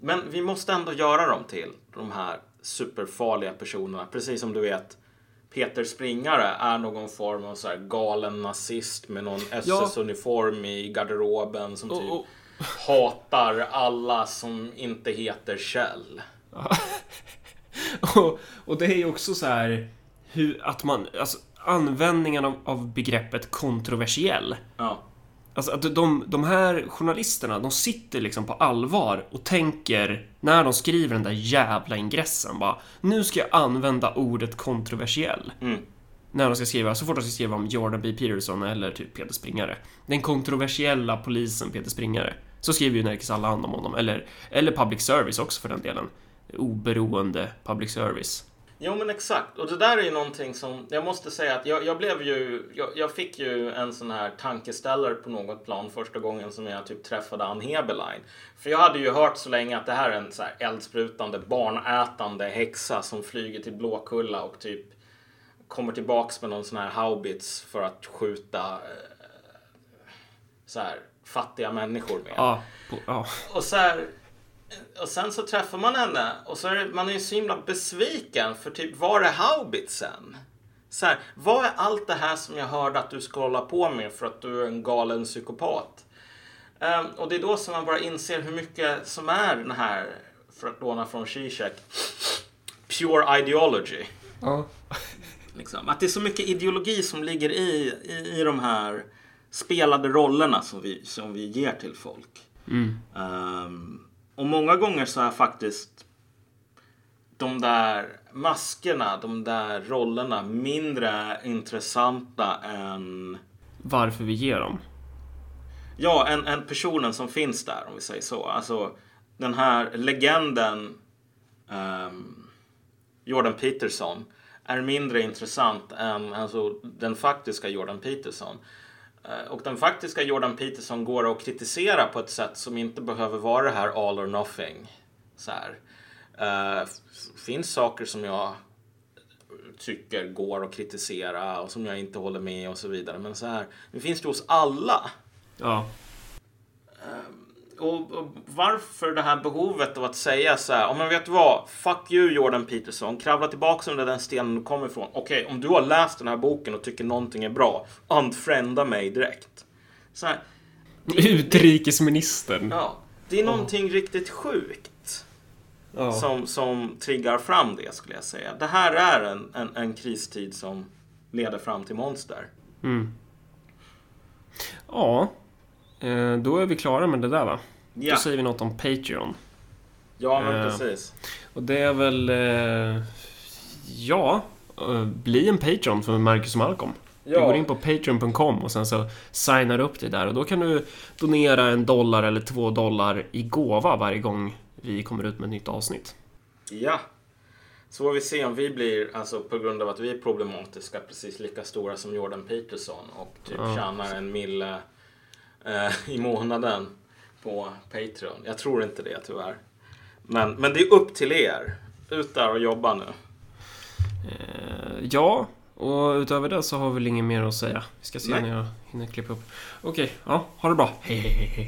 Men vi måste ändå göra dem till de här superfarliga personerna. Precis som du vet, Peter Springare är någon form av så här galen nazist med någon SS-uniform i garderoben som typ Och- och- hatar alla som inte heter Kjell. Och, och det är ju också så här hur, att man, alltså användningen av, av begreppet kontroversiell. Ja. Alltså att de, de här journalisterna, de sitter liksom på allvar och tänker när de skriver den där jävla ingressen bara Nu ska jag använda ordet kontroversiell. Mm. När de ska skriva, så fort de ska skriva om Jordan B. Peterson eller typ Peter Springare. Den kontroversiella polisen Peter Springare. Så skriver ju Nerikes Allehanda om honom. Eller, eller public service också för den delen. Oberoende public service. Jo men exakt. Och det där är ju någonting som jag måste säga att jag, jag blev ju, jag, jag fick ju en sån här tankeställare på något plan första gången som jag typ träffade Ann Heberlein. För jag hade ju hört så länge att det här är en så här eldsprutande, barnätande häxa som flyger till Blåkulla och typ kommer tillbaks med någon sån här haubits för att skjuta eh, så här fattiga människor med. Ja, på, ja. Och så här, och sen så träffar man henne och så är det, man är ju så himla besviken för typ var är haubitsen? Så här, vad är allt det här som jag hörde att du ska hålla på med för att du är en galen psykopat? Ehm, och det är då som man bara inser hur mycket som är den här, för att låna från Zizek, pure ideology. ja. Liksom. Att det är så mycket ideologi som ligger i, i, i de här spelade rollerna som vi, som vi ger till folk. Mm. Ehm, och många gånger så är faktiskt de där maskerna, de där rollerna mindre intressanta än Varför vi ger dem. Ja, en, en personen som finns där om vi säger så. Alltså den här legenden ehm, Jordan Peterson är mindre intressant än alltså, den faktiska Jordan Peterson. Eh, Och den faktiska Jordan Peterson går att kritisera på ett sätt som inte behöver vara det här all or nothing. Så här. F- finns saker som jag tycker går att kritisera och som jag inte håller med och så vidare. Men så här, det finns det hos alla. Ja. Och, och varför det här behovet av att säga så här, "Ja, men vet vad, fuck you Jordan Peterson, kravla tillbaka under den stenen du kommer ifrån. Okej, om du har läst den här boken och tycker någonting är bra, unfrienda mig direkt. Så här, Utrikesministern. ja, det är någonting riktigt sjukt Ja. som, som triggar fram det skulle jag säga. Det här är en, en, en kristid som leder fram till monster. Mm. Ja. Eh, Då är vi klara med det där va? Ja, Då säger vi något om Patreon. ja men Eh, precis. Och det är väl... eh, Ja. Bli en Patreon för Marcus Malcolm. Du går in på Patreon.com och sen så signar upp dig där och då kan du donera en dollar eller två dollar i gåva varje gång vi kommer ut med ett nytt avsnitt. Ja. Så får vi se om vi blir, alltså på grund av att vi är problematiska, precis lika stora som Jordan Peterson och typ Ja. tjänar en mille eh, i månaden på Patreon. Jag tror inte det tyvärr. Men, men det är upp till er. Ut där och jobba nu. Eh, ja, och utöver det så har vi väl inget mer att säga. Vi ska se Nej. när jag hinner klippa upp. Okej, ja, ha det bra. Hej, hej, hej, hej.